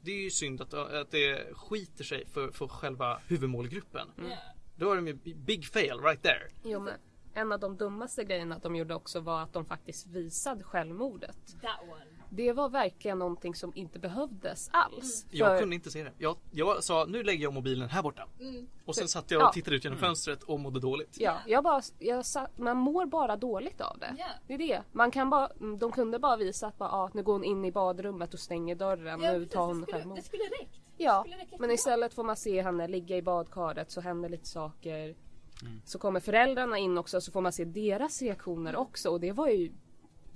Det är ju synd att, att det skiter sig för, för själva huvudmålgruppen. Yeah. Då är de ju big fail right there. Jo, men en av de dummaste grejerna de gjorde också var att de faktiskt visade självmordet. That one. Det var verkligen någonting som inte behövdes alls. Jag För- kunde inte se det. Jag, jag sa nu lägger jag mobilen här borta. Mm. Och sen satt jag och Ja. tittade ut genom fönstret och mådde dåligt. Ja, jag bara, jag sa, man mår bara dåligt av det. Ja. Det är det. Man kan bara, mm, de kunde bara visa att bara, ah, nu går hon in i badrummet och stänger dörren. Ja, nu tar det hon skulle, självmord. det skulle räckt. Ja, men istället får man se henne ligga i badkaret så händer lite saker. Mm. Så kommer föräldrarna in också så får man se deras reaktioner också och det var ju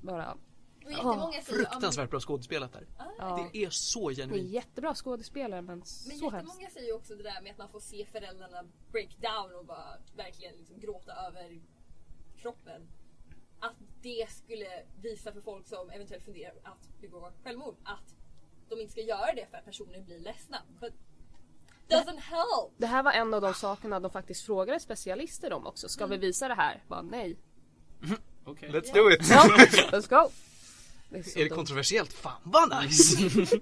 bara jättemånga ja, Fruktansvärt bra skådespelat där. ja, Det är så det är genuint. jättebra skådespelare men Men så hemskt. jättemånga säger ju också det där med att man får se föräldrarna break down och bara verkligen liksom gråta över kroppen. Att det skulle visa för folk som eventuellt funderar att begå självmord att de inte ska göra det för att personer blir ledsna. But doesn't help! Det här var en av de sakerna de faktiskt frågade specialister om också. Ska vi visa det här? Bara nej. Okej. Let's do it! Ja, let's go! Det är, så Är det dumt. kontroversiellt? Fan vad nice!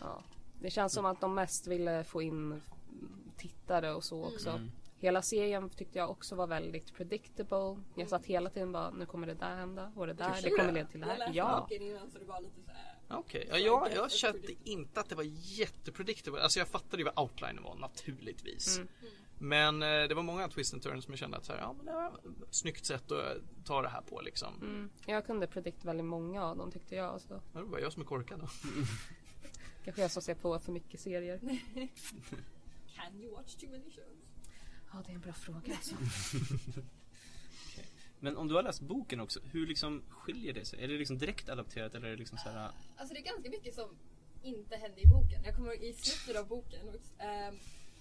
Ja. Det känns som att de mest ville få in tittare och så också. Hela serien tyckte jag också var väldigt predictable. Jag satt hela tiden bara, nu kommer det där hända och det där, Tycker det kommer leda till det Jag här. läste Ja. boken innan så det var lite såhär... Okej, ja, jag, jag kände inte att det var jättepredictable. Alltså jag fattade ju vad outlinen var naturligtvis. Men eh, det var många twist and turns som jag kände att så här, ja, men det var ett snyggt sätt att ta det här på liksom. Mm. Jag kunde predict väldigt många av dem tyckte jag. Så. Det var bara jag som är korkad då. Kanske jag som ser på för mycket serier. Can you watch too many shows? Ja, det är en bra fråga alltså. Men om du har läst boken också, hur liksom skiljer det sig? Är det liksom direkt adapterat eller är det liksom så här... Alltså det är ganska mycket som inte hände i boken. Jag kommer i slutet av boken. ehm,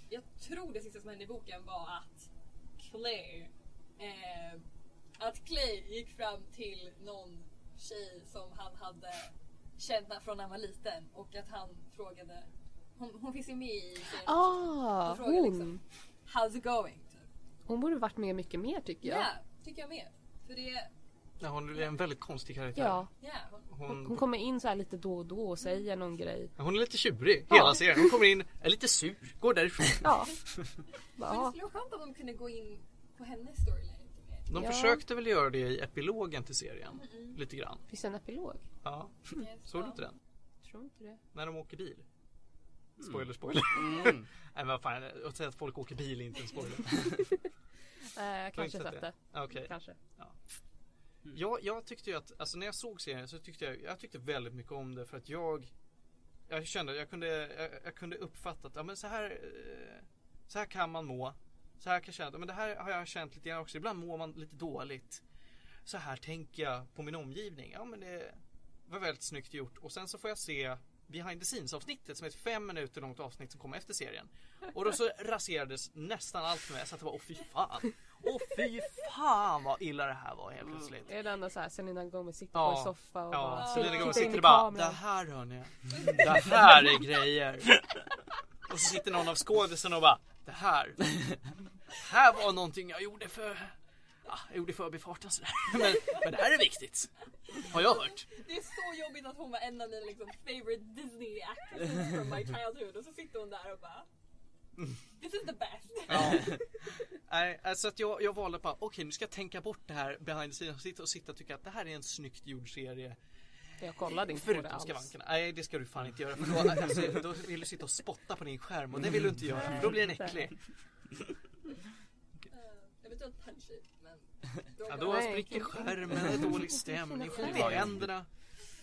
jag tror det sista som hände i boken var att Clay ehm, att Clay gick fram till någon tjej som han hade känt från när han var liten och att han frågade hon, hon finns ju med i serien. Ah, Jag frågar liksom. hon. How's it going? Typ. Hon borde varit med mycket mer tycker Ja, jag. Tycker jag med. För det, Ja, hon är en väldigt konstig karaktär. Ja, hon- hon kommer in så här lite då och då och säger någon grej. hon är lite tjurig hela Ja. serien. Hon kommer in, är lite sur, går därifrån. Ja. Men det ja. skulle vara skönt om de kunde gå in på hennes storyline lite mer. De Ja. försökte väl göra det i epilogen till serien. Lite grann. Finns det en epilog? Ja. Såg du inte den? Tror inte det. När de åker bil. Spoiler, spoiler. Mm. Nej men vad fan, att säga att folk åker bil är inte en spoiler. Eh, kanske sett det. Okej. Kanske. Jag, jag tyckte ju att, alltså när jag såg serien så tyckte jag, jag tyckte väldigt mycket om det för att jag Jag kände, jag kunde, jag, jag kunde uppfatta att, ja men så här eh, Så här kan man må. Så här kan jag känna, men det här har jag känt lite grann också, ibland mår man lite dåligt. Så här tänker jag på min omgivning, ja men det var väldigt snyggt gjort. Och sen så får jag se Behind the scenes avsnittet som är ett fem minuter långt avsnitt som kommer efter serien. Och då så raserades nästan allt mig så att det var åh fy fan. Åh fy fan vad illa det här var helt plötsligt. Är det ändå såhär Selena Gomez sitter Ja. på en soffa och Ja, bara Selena Gomez sitter och bara. Det här hörni Det här är grejer. Och så sitter någon av skådisarna och bara Det här Det här var någonting jag gjorde för ja, Jag gjorde i förbifarten sådär men, men det här är viktigt Har jag hört Det är så jobbigt att hon var en av mina liksom, favorite Disney actresses from my childhood och så sitter hon där och bara This is the best. Ja. Nej, alltså att jag, jag valde bara, okej nu ska jag tänka bort det här behind the scenes och sitta och sitta och tycka att det här är en snyggt gjord serie Jag kollade inte på det Förutom alls. skavankerna. Nej det ska du fan inte göra för då, alltså, då vill du sitta och spotta på din skärm och det vill du inte göra för då blir den äcklig. Eventuellt punch it men Ja, då Nej. spricker skärmen, det är dålig stämning, får ont i händerna.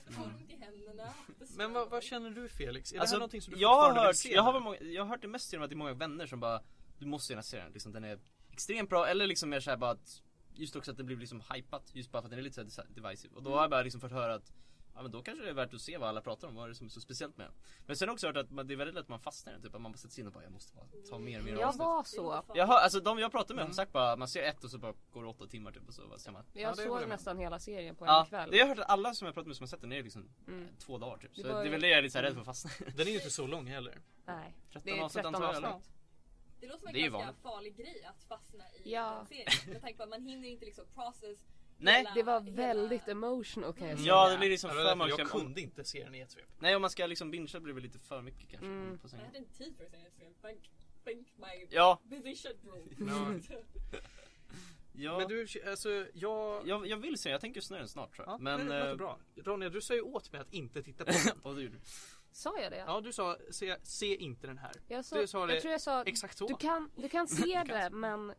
Händerna. Men vad, vad känner du Felix? Är det Alltså, här någonting som du jag har hört, se jag har, många, jag har hört det mest genom att det är många vänner som bara Du måste se den liksom, den är extremt bra eller liksom mer såhär bara att Just också att det blir liksom hypat, just bara för att den är lite såhär divisive Och då har jag bara liksom fått höra att Ja men då kanske det är värt att se vad alla pratar om, vad är det som är så speciellt med? Men sen har jag också hört att man, det är väldigt lätt att man fastnar i den, typ att man bara sätter sig in och bara jag måste bara ta mer och mer Jag avsnitt var så. Jag har, alltså de jag pratar med har sagt bara, man ser ett och så bara går det åtta timmar typ och så bara ser man Jag Ja, det såg nästan hela serien på en Ja, kväll. det har jag hört att alla som jag pratat med som har sett den är liksom Mm. två dagar typ Så Det det, var är ju- väl det jag är lite så här rädd för att fastna. Den är ju inte så lång heller. Nej, 13 det är avsnitt 13 antar jag, avsnitt. Det låter som en Det är ganska farlig grej att fastna i Ja. en serie. Med tanke på att man hinner inte liksom process Nej. Det var väldigt emotional kan jag säga. Ja det blir liksom för därför mycket jag kunde inte se den i ett svep. Nej om man ska liksom bingea blir det väl lite för mycket kanske Mm. på Jag sängen. hade inte tid för att säga det. Thank, thank my Ja, busy schedule. Ja. ja. Men du, alltså jag... jag, jag vill se, jag tänker snöa den snart tror jag. Ja, men... det låter eh, bra. Ronja, du sa ju åt mig att inte titta på den. vad du. Sa jag det? Ja, du sa se, se inte den här. Jag, sa, Du sa det jag tror jag sa Exakt så. du kan, du kan se det men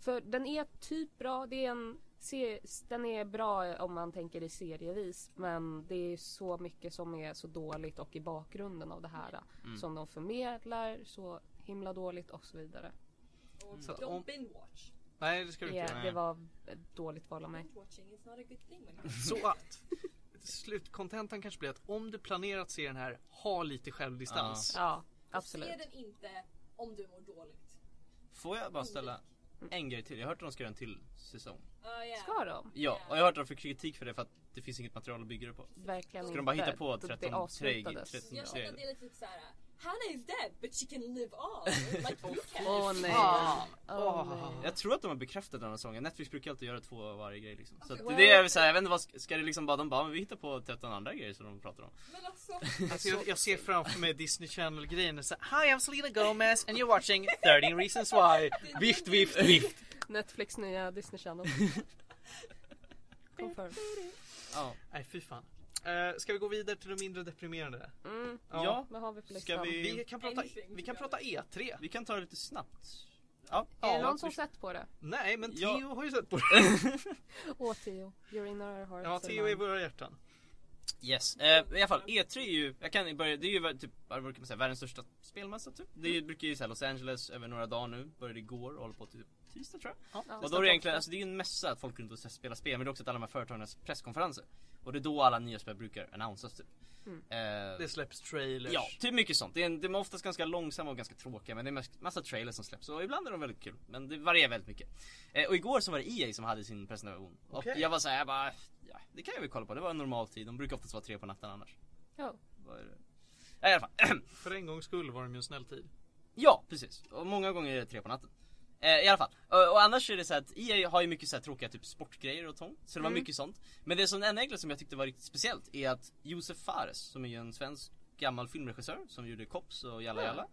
för den är typ bra. Det är en, se, den är bra om man tänker i serievis men det är så mycket som är så dåligt och i bakgrunden av det här Mm. som de förmedlar så himla dåligt och så vidare. Och Så don't om- binge watch. Nej, det ska du inte Ja, göra. det var ett dåligt val av mig. Så att slutkontentan kanske blir att om du planerar att se den här, ha lite självdistans. Ja, Se absolut. den inte om du mår dåligt. Får jag bara ställa en grej till? Jag har hört att de ska göra en till säsong. Ah, yeah. Ska de? Ja, och jag har hört att de får kritik för det för att det finns inget material att bygga det på. Verkligen Ska de bara hitta på Det- 13 det avslutades. 13 Jag känner att det är lite såhär Hannah is dead but she can live on. Like you can. Åh nej. Fan! Åh, Åh. nej. Jag tror att de har bekräftat den här säsongen. Netflix brukar alltid göra två av varje grej liksom. Så att Well- det är så här, jag vet inte vad, ska det liksom bara, de bara, men vi hittar på 13 andra grejer som de pratar om. Men alltså. Alltså, jag, jag ser framför mig Disney Channel grejen så Hi I'm Selena Gomez and you're watching 13 reasons why. Vift, vift, vift. Netflix nya Disney Channel. Confirm. Ja. Nej fy fan. Uh, ska vi gå vidare till de mindre deprimerande? Mm. Ja. Vad har vi på listan? vi- Vi kan prata, vi kan prata E3. Vi kan ta det lite snabbt. Ja, Är det Ja, någon som vi- sett på det? Nej men Ja. Theo har ju sett på det. Åh Theo, you're in our hearts Ja Theo är i våra hjärtan. Yes, eh, i alla fall E3 är ju, jag kan börja, det är ju typ, vad brukar man säga, världens största spelmässa typ. Det är, brukar ju säga Los Angeles över några dagar nu, började igår och håller på till typ tisdag tror jag. Ja. Och då är det egentligen, alltså det är ju en mässa att folk runt och spelar spel men det är också att alla de här företagens presskonferenser. Och det är då alla nya spel brukar annonsas typ. Mm. Eh, Det släpps trailers. Ja, typ mycket sånt. Det är, en, de är oftast ganska långsamma och ganska tråkiga men det är massa trailers som släpps och ibland är de väldigt kul. Men det varierar väldigt mycket. Eh, och igår så var det EA som hade sin presentation. Och Okej. jag var såhär, jag bara, ja, det kan jag väl kolla på. Det var en normal tid. De brukar oftast vara tre på natten annars. Ja. Vad är det? Ja, i alla fall. För en gångs skull var de ju en snäll tid. ja, precis. Och många gånger är det tre på natten. Eh, I alla fall. Och, och annars är det så att EA har ju mycket så här tråkiga typ sportgrejer och sånt. Så det var Mm. mycket sånt. Men det som en enkel som jag tyckte var riktigt speciellt är att Josef Fares, som är ju en svensk gammal filmregissör som gjorde Cops och Jalla Ja. Jalla.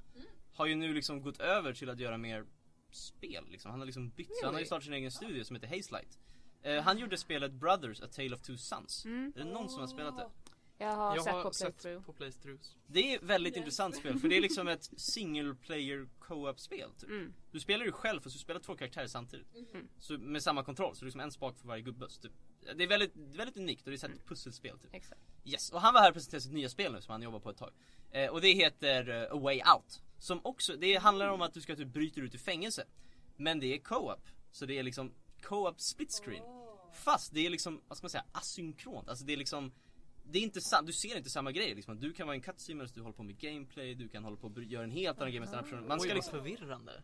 Har ju nu liksom gått över till att göra mer spel liksom. Han har liksom bytt, så han har ju startat sin egen studio som heter Hazelight. Eh, han gjorde spelet Brothers, A Tale of Two Sons. Mm. Är det någon som har spelat det? Jag har Jag sett har på sett på playthroughs. Det är väldigt intressant spel för det är liksom ett single player co-op spel typ. Mm. Du spelar ju själv fast du spelar två karaktärer samtidigt. Mm. Så med samma kontroll, så det är liksom en spak för varje gubbe. Så typ, det är väldigt, väldigt unikt och det är ett pusselspel typ. Exakt. Yes, och han var här och presenterade sitt nya spel nu som han jobbar på ett tag. Eh, och det heter eh, A Way Out. Som också, det handlar om att du ska typ bryta ut ur fängelse. Men det är co-op. Så det är liksom co-op split screen. Fast det är liksom, vad ska man säga, asynkront. Alltså det är liksom det är inte sant, du ser inte samma grejer liksom. Du kan vara en cutscene medan du håller på med gameplay, du kan hålla på och göra en helt annan grej med den här personen. Man Oj, ska vad liksom, förvirrande.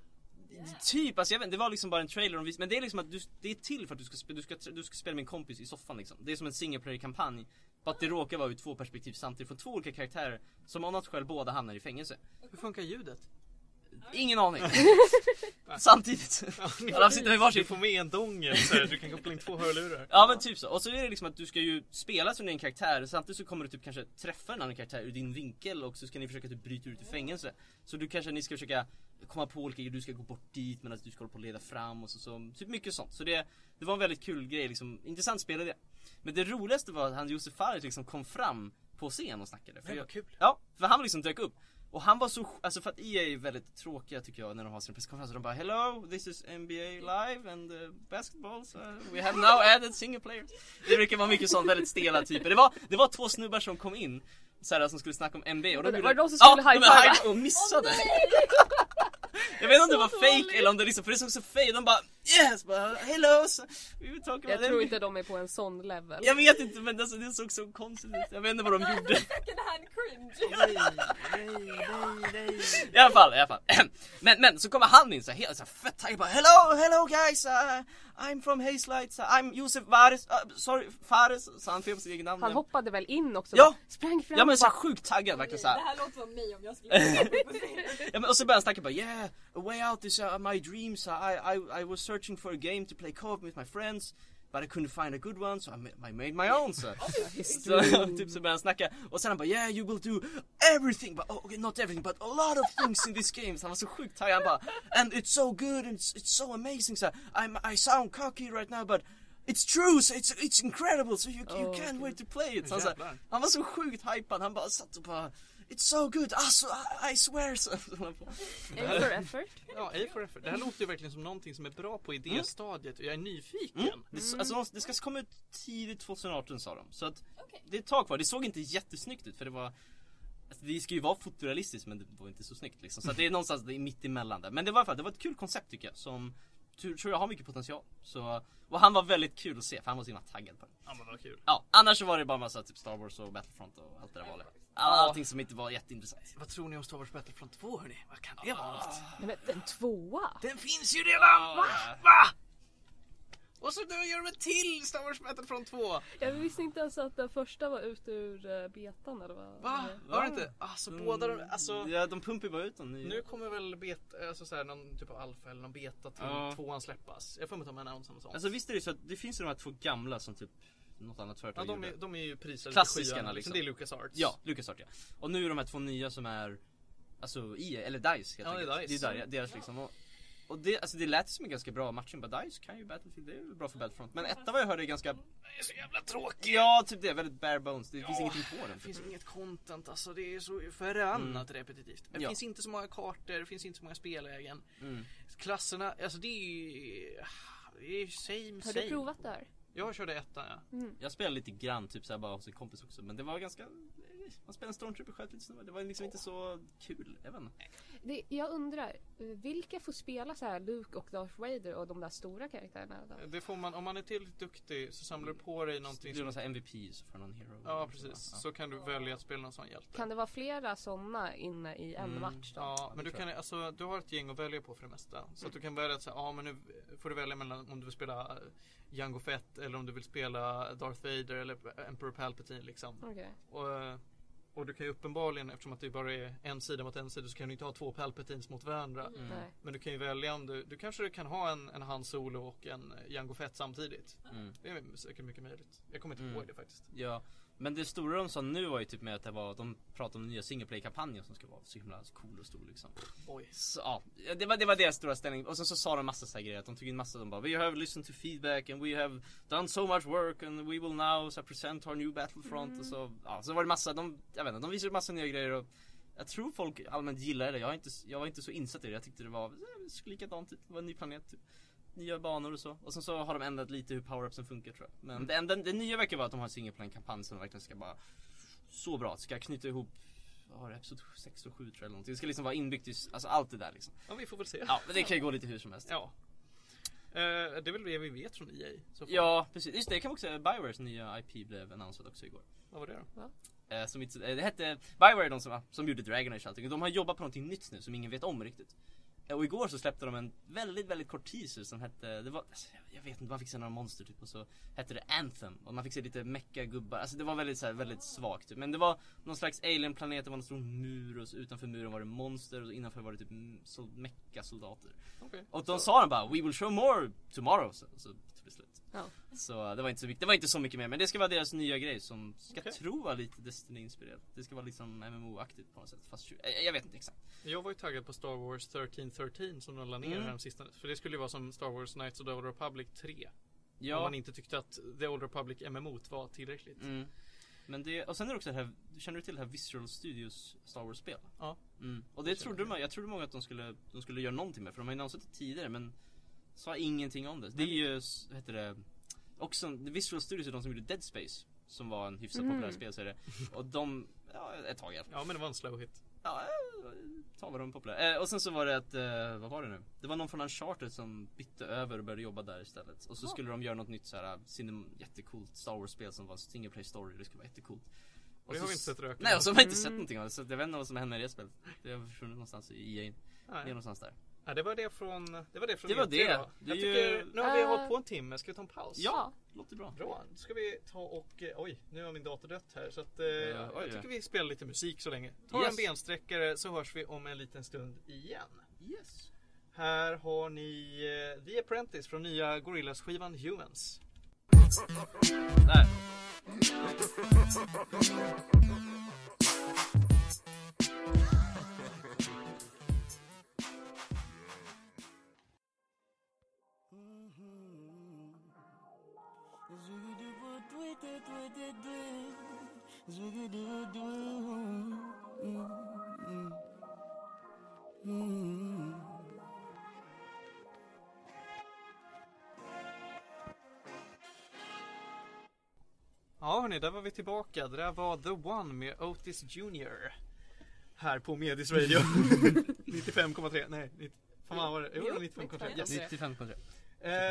typ, alltså jag vet det var liksom bara en trailer vis- Men det är liksom att du, det är till för att du ska, spela, du, ska, du ska spela med en kompis i soffan liksom. Det är som en single player kampanj Bara att det råkar vara ur två perspektiv samtidigt från två olika karaktärer Som av något skäl båda hamnar i fängelse Hur funkar ljudet? Ingen aning. Samtidigt. Alla sitter med varsin. Du får med en dongel så du kan koppla in två hörlurar. Ja men typ så, och så är det liksom att du ska ju spela som din karaktär Samtidigt så kommer du typ kanske träffa en annan karaktär ur din vinkel och så ska ni försöka typ bryta ut ur fängelse. Så du kanske, ni ska försöka komma på olika du ska gå bort dit medan du ska hålla på och leda fram och så, så typ mycket sånt. Så det, det var en väldigt kul grej liksom, intressant spelidé Men det roligaste var att han Josef Fares liksom kom fram på scen och snackade. För jag, vad kul. Ja, för han liksom dök upp och han var så, alltså för att EA är väldigt tråkiga tycker jag när de har sina presskonferenser. De bara Hello, this is NBA live and uh, basketball so we have now added single players. Det brukar vara mycket sånt, väldigt stela typer. Det var, det var två snubbar som kom in såhär, som skulle snacka om NBA och gjorde- var det de som skulle ja, de high-fiva? high- och missade. Jag vet inte om det var fake eller om det liksom, för det såg så fake De bara yes, bara, hello, so, Jag tror NBA." inte de är på en sån level. Jag vet inte men alltså, det såg så konstigt ut. Jag vet inte vad de gjorde. Second hand cringe. Nej, nej, nej, nej. I alla fall, i alla fall. Men, men så kommer han in så här, helt så här, fett taggad bara Hello, hello guys, uh, I'm from Hazelight, uh, I'm Josef Fares, uh, sorry, Fares, så han fel på sitt eget namn Han hoppade väl in också? Ja. bara Sprang fram Ja men så här sjukt taggad verkligen så Det här. här låter som mig om jag skulle. Ja men och så börjar han snacka bara yeah, a way out is uh, my dreams, uh, I, I, I was searching for a game to play co-op with my friends But I couldn't find a good one so I ma- I made my own so. så typ så börjar han snacka och sen han bara yeah you will do everything but oh, okay, not everything but a lot of things in this game så han var så sjukt taggad han bara and it's so good and it's, it's so amazing so I'm, I sound cocky right now but It's true, so it's, it's incredible, so you, you Oh, can't wait to play it. Så han, så, Jävlar. han var så sjukt hypad, han bara satt och bara It's so good, alltså I, I swear. A for effort. Ja, A for effort. Det här låter ju verkligen som någonting som är bra på idéstadiet och jag är nyfiken. Mm. Det, alltså, det ska komma ut tidigt 2018 sa de. Så att Okej. det är ett tag kvar. Det såg inte jättesnyggt ut för det var alltså, Det ska ju vara fotorealistiskt men det var inte så snyggt liksom. Så att det är någonstans det är mitt emellan där. Men det var i alla fall, det var ett kul koncept tycker jag som tror jag har mycket potential. Så, och han var väldigt kul att se för han var så himla taggad på det. Ja men vad kul. Ja, annars så var det bara massa typ Star Wars och Battlefront och allt det där vanliga. All, allting som inte var jätteintressant. Vad tror ni om Star Wars Battlefront 2 hörni? Vad kan det vara något? Nej, men en tvåa? Den finns ju redan! Va? Va? Och så nu gör de en till Star Wars Battlefront 2! Jag visste inte ens att den första var ute ur uh, betan eller vad? Va? Var det inte? Alltså båda de, alltså Ja, de pumpar ju bara ut dem. nya. Nu kommer väl beta, alltså så här, någon typ av alfa eller någon beta till Ja. tvåan släppas. Jag får mig ta med en annons och sånt. Alltså visst är det så att det finns ju de här två gamla som typ något annat företag ja, de, gjorde. är, de är ju prisade Klassiskarna, skyarna, liksom. Det är Lucas Arts. Ja, LucasArts ja. Och nu är de här två nya som är Alltså EA, eller DICE helt Ja, det är enkelt. DICE. Det är där, deras liksom och, och det, alltså det lät som en ganska bra matchning, bara DICE kan ju Battlefield, det är ju bra för Battlefront Men etta vad jag hörde är ganska Den är så jävla tråkig! Ja, typ det, väldigt bare bones, det finns Ja, ingenting på den Det finns typ. inget content, alltså det är så förbannat repetitivt. Det Ja. finns inte så många kartor, det finns inte så många spellägen. mm. Klasserna, alltså det är ju... Det är ju same Har same. du provat det här? Jag körde ettan ja. Jag spelade lite grann typ såhär bara hos en kompis också men det var ganska Man spelade en stormtrooper sköt lite snubbar, det var liksom inte så kul, inte. Det, jag undrar, vilka får spela så här Luke och Darth Vader och de där stora karaktärerna? Då? Det får man, om man är tillräckligt duktig så samlar du på dig Det någonting blir någon MVP så får någon hero Ja precis, så kan du välja att spela någon sån hjälte. Kan det vara flera sådana inne i en Mm, match då? Ja, men du kan alltså, du har ett gäng att välja på för det mesta. Så att du kan välja att säga, ja men nu får du välja mellan om du vill spela Jango Fett eller om du vill spela Darth Vader eller Emperor Palpatine liksom. Och, eh, och du kan ju uppenbarligen, eftersom att det bara är en sida mot en sida så kan du inte ha två Palpatines mot varandra. Mm. Nej. Men du kan ju välja om du, du kanske kan ha en, en Han Solo och en Jango Fett samtidigt. Mm. Det är säkert mycket möjligt. Jag kommer inte Mm. ihåg det faktiskt. Ja, Men det stora de sa nu var ju typ med att det var, de pratade om den nya single play kampanjen som ska vara så himla cool och stor liksom. Oj. Så, ja, det var, det var deras stora ställning. Och sen så sa de massa så här grejer. Att de tog in massa, de bara We have listened to feedback and we have done so much work and we will now här, present our new battlefront och så, ja, så var det massa, de, jag vet inte, de visade massa nya grejer och jag tror folk allmänt gillar det. Jag, inte, jag var inte så insatt i det. Jag tyckte det var eh, likadant, typ. det var en ny planet typ. Nya banor och så. Och sen så har de ändrat lite hur power-upsen funkar tror jag. Men det, enda, det nya verkar vara att de har en single plan kampanj som verkligen ska bara Så bra, ska knyta ihop det, episod 6 och 7 tror jag eller någonting. Det ska liksom vara inbyggt i, alltså allt det där liksom. Ja, vi får väl se. Ja, men det kan ju gå lite hur som helst. Ja. Eh, det är väl det vi vet från EA. Ja, precis. Just det, det kan man också säga. Biowares nya IP blev annonsad också igår. Vad var det då? Eh, som inte, eh, det hette Bioware de som, som gjorde Dragon Age och allting. De har jobbat på någonting nytt nu som ingen vet om riktigt. Och igår så släppte de en väldigt, väldigt kort teaser som hette, det var, alltså, jag- vet inte, man fick se några monster typ och så hette det Anthem. Och man fick se lite mecka gubbar, alltså det var väldigt så här, väldigt svagt typ. Men det var någon slags alien-planet, det var någon stor mur och så utanför muren var det monster och innanför var det typ mm, sol, mecka-soldater. Okej. Och de sa de bara 'We will show more tomorrow' så, så det slut. Ja. Så det var inte så mycket, det var inte så mycket mer men det ska vara deras nya grej som ska Okej. tro vara lite Destiny-inspirerat. Det ska vara liksom MMO-aktigt på något sätt fast jag, jag vet inte exakt. Jag var ju taggad på Star Wars 1313 som de la ner Mm. här sista. För det skulle ju vara som Star Wars Knights of the Old Republic 3. Om Ja, man inte tyckte att The Old Republic MMO var tillräckligt. mm. Men det, och sen är det också det här, känner du till det här Visual Studios Star Wars-spel? Ja. Mm. Och det känner trodde jag man, jag trodde många att de skulle, de skulle göra någonting med för de har ju annonsat det tidigare men Sa ingenting om det. Det är ju, vad heter det Också, Visual Studios är de som gjorde Dead Space Som var en hyfsat Mhm. populär spelserie Och de, ja ett tag i alla fall Ja men det var en slow hit. Ja, ta vad de är populära. Eh, och sen så var det att, eh, vad var det nu? Det var någon från Uncharted som bytte över och började jobba där istället. Och så Ja. skulle de göra något nytt såhär, jättecoolt Star Wars spel som var single play story. Det skulle vara jättecoolt. Och det har vi inte sett röken Nej och så har vi inte Mm. sett någonting av det. Så jag vet inte vad som hände med det spelet. Det har försvunnit någonstans i EA. Det är Nej. någonstans där. Ja, det var det från, det var det från Det var E3 det. då. Det är Jag ju- tycker, nu har vi Äh. hållit på en timme, ska vi ta en paus? Ja. Låter bra. Bra, då ska vi ta och, eh, oj, nu har min dator dött här så att eh, oj, jag tycker ja. vi spelar lite musik så länge. Ta Yes. en bensträckare så hörs vi om en liten stund igen. Yes. Här har ni The Apprentice från nya Gorillaz skivan Humans. Där. Ja hörni, där var vi tillbaka. Det där var The One med Otis Jr. Här på Medis Radio. 95,3, nej, 90, fan vad var det? Jo, Jo, 95,3. Yes. 95,3.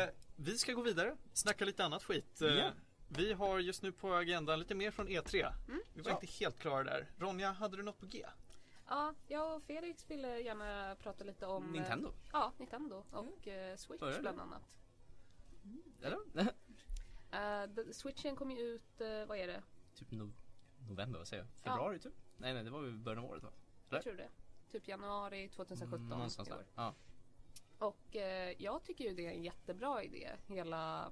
Eh, vi ska gå vidare, snacka lite annat skit. Eh, Ja. Vi har just nu på agendan lite mer från E3. Vi var Ja. inte helt klara där. Ronja, hade du något på G? Ja, jag och Felix ville gärna prata lite om eh, Nintendo. Ja, Nintendo och eh, Switch bland annat. Eller? Eh, the- Switchen kom ju ut, eh, vad är det? typ no november, vad säger jag? Februari typ? Nej nej, det var ju början av året va? Jag tror det. Typ januari 2017. Mm, Någonstans där. Ja. Och eh, jag tycker ju det är en jättebra idé. Hela,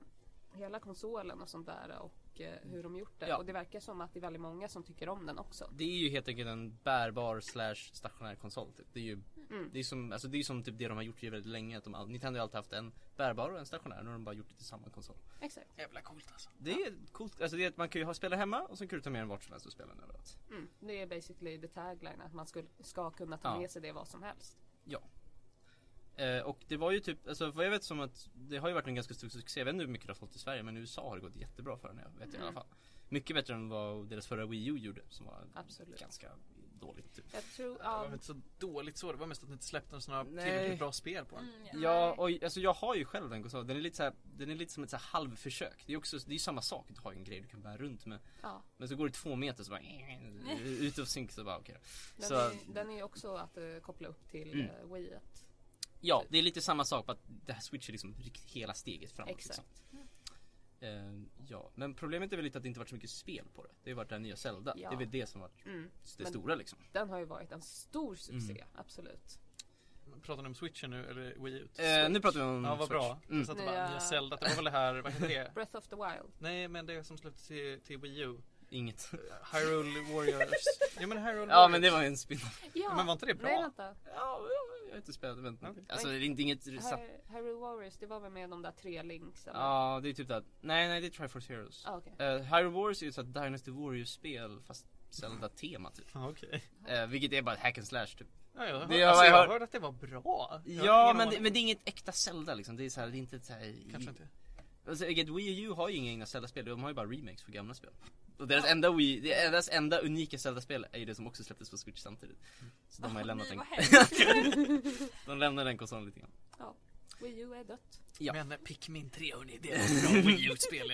hela konsolen och sånt där och eh, hur de gjort det. Ja. Och det verkar som att det är väldigt många som tycker om den också. Det är ju helt enkelt en bärbar slash stationär konsol typ. Det är ju Mm. Det är som, alltså det är som typ det de har gjort ju väldigt länge. Att de, Nintendo har alltid haft en bärbar och en stationär. Nu har de bara gjort det till samma konsol. Exakt. Jävla coolt alltså. Det är coolt. Alltså det är att man kan ju ha spela hemma och sen kan du ta med den vart som helst och spela den överallt. Mm. Det är basically the tagline att man skulle, ska kunna ta Ja. med sig det vad som helst. Eh, och det var ju typ, alltså vad jag vet som att det har ju varit en ganska stor succé. Jag vet inte hur mycket det har fått i Sverige men i USA har det gått jättebra för den. Jag vet i alla Mm. fall. Mycket bättre än vad deras förra Wii U gjorde som var Absolut. ganska dåligt. Typ. Jag tror, Det var inte så dåligt så, det var mest att ni inte släppte några tillräckligt bra spel på den. Mm, Ja, och alltså jag har ju själv den konsolen. Den är lite så här, den är lite som ett så här halvförsök. Det är också, det är ju samma sak. Du har ju en grej du kan bära runt med. ja. Men så går det två meter så bara ut och synk så bara okej. Den, Så- är, den är ju också att eh, koppla upp till Mm. mm. Wii. Ja, det är lite samma sak. Bara att det här switch är liksom riktigt hela steget framåt. Exakt. Liksom. Eh, ja, men problemet är väl lite att det inte varit så mycket spel på det. Det har ju varit här nya Zelda. Ja. Det är väl det som varit Mm. det Men- stora liksom. Den har ju varit en stor succé, Mm. absolut. Pratar ni om switchen nu eller Wii U? Eh, nu pratar vi om Ja vad bra. Mm. Jag satt och bara, Nya- Zelda, det var väl det här, vad heter det? Breath of the Wild. Nej men det som släpptes till, till Wii U. Inget. Hyrule Warriors. ja men Hyrule Ja Warriors. men det var ju en spin Ja, Men var inte det bra? Nej vänta. Ja, ja, har inte spelat men Okej. Alltså det är inte inget Hyrule Warriors, det var väl med de där tre linksen? Ja det är typ det. Nej nej det är Triforce Heroes. Ah, okej. Uh, Hyrule Warriors är ju ett Dynasty Warriors spel fast Zelda-tema typ. Ja, Okej. Eh, vilket är bara ett hack and slash typ. Ja, jag, Det hör, har- alltså, jag jag hörde att det var bra. Jag Ja men det, men det är inget äkta Zelda liksom. Det är så här, det är inte så här, Kanske inte. Alltså, Wii U har ju inga egna Zelda-spel, de har ju bara remakes för gamla spel. Och deras enda Wii, det- deras enda unika Zelda-spel är ju det som också släpptes på Switch samtidigt. Så de har ju lämnat den, de lämnar den konsolen lite grann. Wii U är dött. Ja. Men Pikmin 3 hörni, det är ett bra Wii U-spel.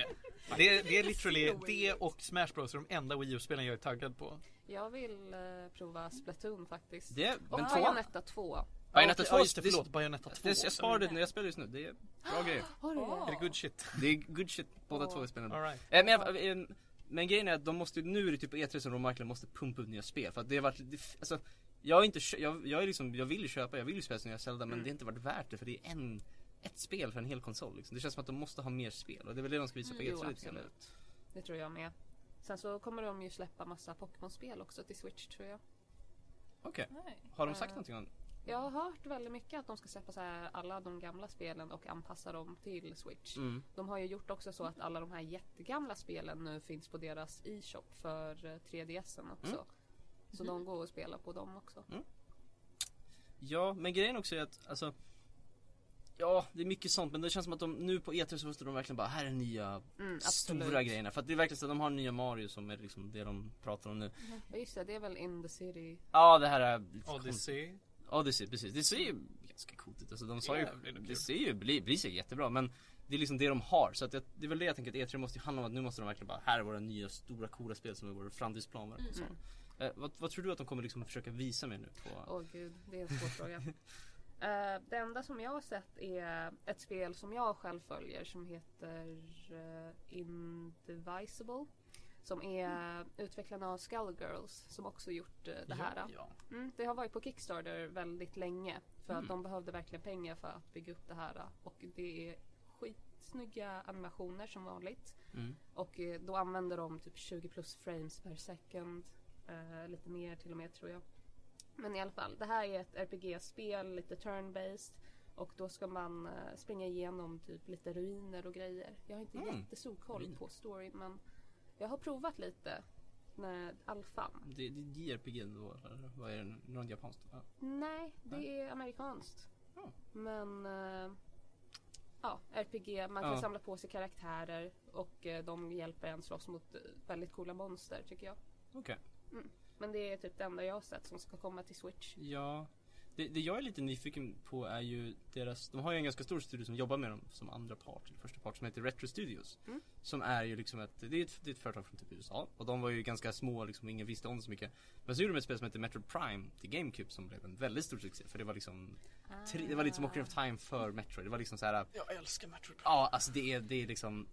det, är- det är literally det och Smash Bros är de enda Wii U-spelen jag är taggad på. Jag vill eh, prova Splatoon faktiskt. Det, Och men två, Bayonetta 2. Bayonetta Ja, 2, okej, just det, förlåt, Bayonetta 2. det, jag sparar det när jag spelar just nu, det är bra grejer. Har du det? Är det good shit? Det är good shit, båda två är spännande. All right. Eh, men, jag, eh, men grejen är att de måste, nu är det typ på E3 som de verkligen måste pumpa ut nya spel för att det har varit, det, alltså jag har inte, jag, jag är liksom, jag vill köpa, jag vill ju spela som nya Zelda men Mm. det har inte varit värt det för det är en, ett spel för en hel konsol liksom. Det känns som att de måste ha mer spel och det är väl det de ska visa på Jo, E3 lite grann. absolut. Det tror jag med. Sen så kommer de ju släppa massa Pokémon-spel också till Switch tror jag. Okej, Nej. har de sagt Eh, någonting om Jag har hört väldigt mycket att de ska släppa så här alla de gamla spelen och anpassa dem till Switch. mm. De har ju gjort också så att alla de här jättegamla spelen nu finns på deras e-shop för eh, 3DSen också. Mm. Så de går att spela på dem också. Ja, men grejen också är att, alltså Ja, det är mycket sånt men det känns som att de nu på E3 så måste de verkligen bara, här är nya Mm, stora grejerna. För att det är verkligen så att de har nya Mario som är liksom det de pratar om nu. Ja just det, det är väl In the City. Ja, det här är Odyssey. Odyssey, precis. Det ser ju ganska coolt ut. Alltså de sa ju, det ser ju, blir, blir säkert jättebra men det är liksom det de har. Så att det, det är väl det jag tänker att E3 måste ju handla om att nu måste de verkligen bara, här är våra nya stora coola spel som är vår framtidsplan. Mm. Eh, vad, vad tror du att de kommer liksom försöka visa mer nu på? Åh gud, det är en svår fråga. Eh, det enda som jag har sett är ett spel som jag själv följer som heter uh, Indivisible. Som är utvecklarna av Skullgirls som också gjort eh, det här. Ja. Mm, det har varit på Kickstarter väldigt länge. För Mm. att de behövde verkligen pengar för att bygga upp det här. Och det är skitsnygga animationer som vanligt. Mm. Och eh, då använder de typ 20 plus frames per second. Eh, lite mer till och med tror jag. Men i alla fall, det här är ett RPG-spel, lite turn-based. Och då ska man eh, springa igenom typ lite ruiner och grejer. Jag har inte Mm. jättestor koll på storyn men jag har provat lite med alfan. Det, det är JRPG då eller vad är det? Något japanskt? Ja. Nej, det Nej. är amerikanskt. Ja. Men eh, ja, RPG, man kan Ja. samla på sig karaktärer och eh, de hjälper en slåss mot eh, väldigt coola monster tycker jag. Okej. Men det är typ det enda jag har sett som ska komma till Switch. Ja. Det, det jag är lite nyfiken på är ju deras, de har ju en ganska stor studio som jobbar med dem som andra part, eller första part som heter Retro Studios. Mm. Som är ju liksom ett, det är ett, det är ett företag från typ USA och de var ju ganska små liksom, ingen visste om det så mycket. Men så gjorde de ett spel som heter Metroid Prime till GameCube som blev en väldigt stor succé för det var liksom, tre, det var lite som Ocarina of Time för Metroid. Det var liksom så här. Jag älskar Metroid Prime. Ja, alltså det är, det är liksom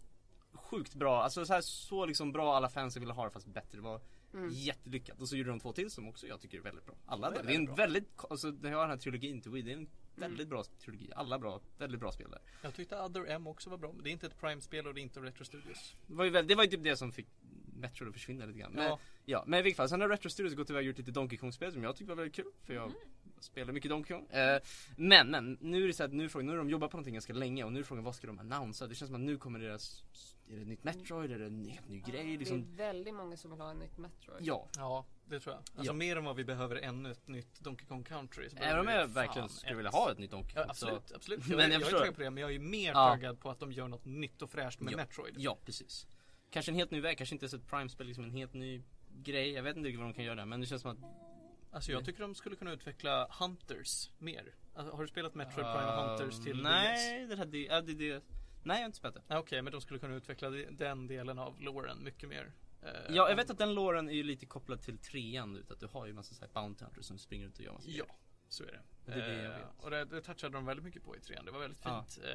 sjukt bra. Alltså så, här, så liksom bra alla fans ville ha det fast bättre. Det var Mm. jättelyckat. Och så gjorde de två till som också jag tycker är väldigt bra. Alla, De är det är en väldigt bra. väldigt, alltså jag har den här trilogin till Wii, det är en väldigt bra trilogi. Alla bra, väldigt bra spel där. Jag tyckte Other M också var bra. Men det är inte ett Prime-spel och det är inte Retro Studios. Det var ju, väl, det var ju typ det som fick Metro att försvinna lite grann. Men, ja. Ja. men i vilket fall, sen har Retro Studios gått iväg och gjort lite Donkey Kong-spel som jag tyckte var väldigt kul. För jag spelar mycket Donkey Kong. Eh, men, men, nu är det så att nu är frågan, nu har de jobbat på någonting ganska länge och nu är frågan vad ska de annonsera? Det känns som att nu kommer deras, är det ett nytt Metroid? Är det en helt ny grej? Liksom, Det är väldigt många som vill ha en nytt Metroid. ja, Ja, det tror jag. Alltså Ja. mer än vad vi behöver ännu ett nytt Donkey Kong Country. så Även om jag verkligen skulle ett- vilja ha ett nytt Donkey Kong Ja, absolut, absolut. Men Jag, jag jag, jag är taggad på det, men jag är mer Ja. taggad på att de gör något nytt och fräscht med Ja. Metroid. Ja, precis. Kanske en helt ny väg, kanske inte ens ett Prime-spel, liksom en helt ny grej. Jag vet inte riktigt vad de kan göra där, men det känns som att Alltså jag tycker de skulle kunna utveckla Hunters mer. Alltså, har du spelat Metroid Prime Uh, Hunters till DS? Nej, det hade, ja, det, det, nej jag har inte spelat det. Ah, Okej, men de skulle kunna utveckla de- den delen av loren mycket mer. Eh, Ja, jag vet att den låren är ju lite kopplad till trean ut, att du har ju massa så här bounty hunters som springer ut och gör massa Ja, så är det. Det är det jag Eh, och det, det touchade de väldigt mycket på i trean. Det var väldigt Ja. fint. Eh,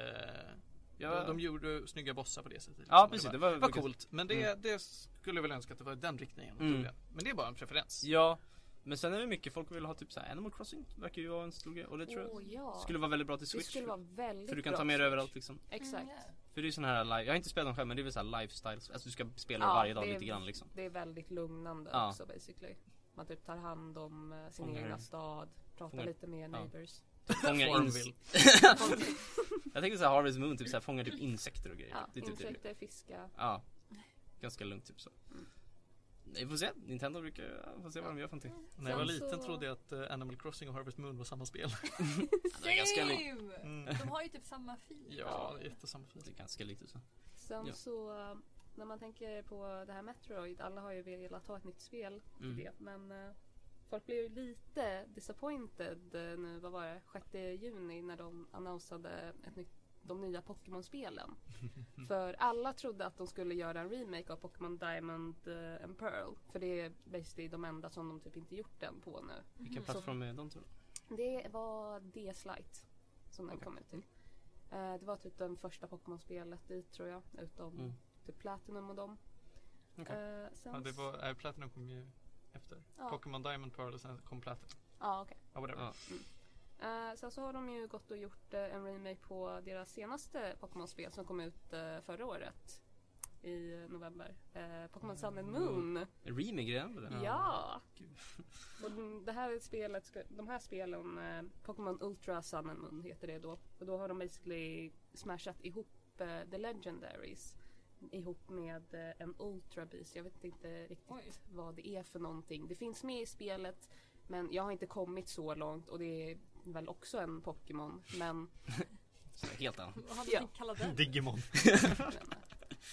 Ja. de, de gjorde snygga bossar på det sättet. Ja, liksom. precis, Det det var, var- var var coolt. Men det, det skulle jag väl önska att det var i den riktningen. Mm. det. Men det är bara en preferens. Ja, men sen är det mycket, folk vill ha typ så här Animal Crossing, verkar ju vara en stor grej och det tror jag Åh, ja. skulle vara väldigt bra till det Switch. skulle vara väldigt för du kan ta med det Switch. överallt liksom. Exakt. Mm, ja. För det är sån här live, jag har inte spelat dem själv men det är väl såhär lifestyle, alltså du ska spela Ja, varje dag det är- lite grann liksom. Det är väldigt lugnande Ja. också basically. Man typ tar hand om eh, sin Fångar- egna stad, pratar fångar- lite med neighbors. Fånga in... Farmville. jag tänkte såhär Harvest Moon, typ såhär fånga typ insekter och grejer. Ja, det är typ det. insekter, fiska. Ja. Ganska lugnt typ så. Vi får se, Nintendo brukar, får se vad de gör för någonting. När jag var liten så- trodde jag att eh, Animal Crossing och Harvest Moon var samma spel. Är ganska. Same! Mm. De har ju typ samma fil. Ja, det är jättesamma Det är fil. ganska likt så. Sen Ja. så eh, när man tänker på det här Metroid, alla har ju velat ha ett nytt spel till Mm. det. Men eh, folk blev ju lite disappointed nu, vad var det, 6 juni när de annonsade ett nytt, de nya Pokémon-spelen. För alla trodde att de skulle göra en remake av Pokémon Diamond eh, and Pearl. För det är basically de enda som de typ inte gjort den på nu. Vilken plattform är de tror du? Det var DS Lite som den Okej. kom ut till. Eh, det var typ den första Pokémon-spelet dit tror jag, utom Mm. typ Platinum och dem. Okej. Eh, sen Ja, det var, äh, Platinum kom ju efter. Ja. Pokémon Diamond Pearl och sen kom Platinum. Ja, okej. Ja, whatever. Ja. Eh, sen så har de ju gått och gjort eh, en remake på deras senaste Pokémon-spel som kom ut eh, förra året. I november. Pokémon Sun and Moon. En remake redan eller? Ja! Gud. Och den- det här spelet, de här spelen, Pokémon Ultra Sun and Moon heter det då. Och då har de basically smashat ihop The Legendaries ihop med en Ultra Beast. Jag vet inte riktigt Oj. vad det är för någonting. Det finns med i spelet men jag har inte kommit så långt och det är väl också en Pokémon. Men helt annat. Vad hade Ja. ni kallat den? Digimon.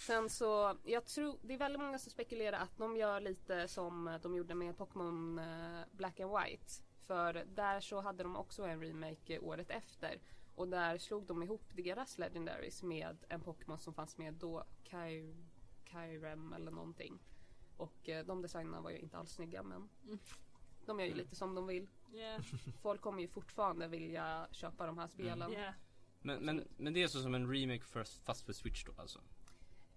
Sen så, jag tror, det är väldigt många som spekulerar att de gör lite som de gjorde med Pokémon eh, Black and White. För där så hade de också en remake året efter. Och där slog de ihop deras Legendaries med en Pokémon som fanns med då, Ky Kyrem eller någonting. Och eh, de designerna var ju inte alls snygga men Mm. de gör ju lite som de vill. Yeah. Folk kommer ju fortfarande vilja köpa de här spelen. Yeah. Men, men, men det är så som en remake för, fast för Switch då alltså?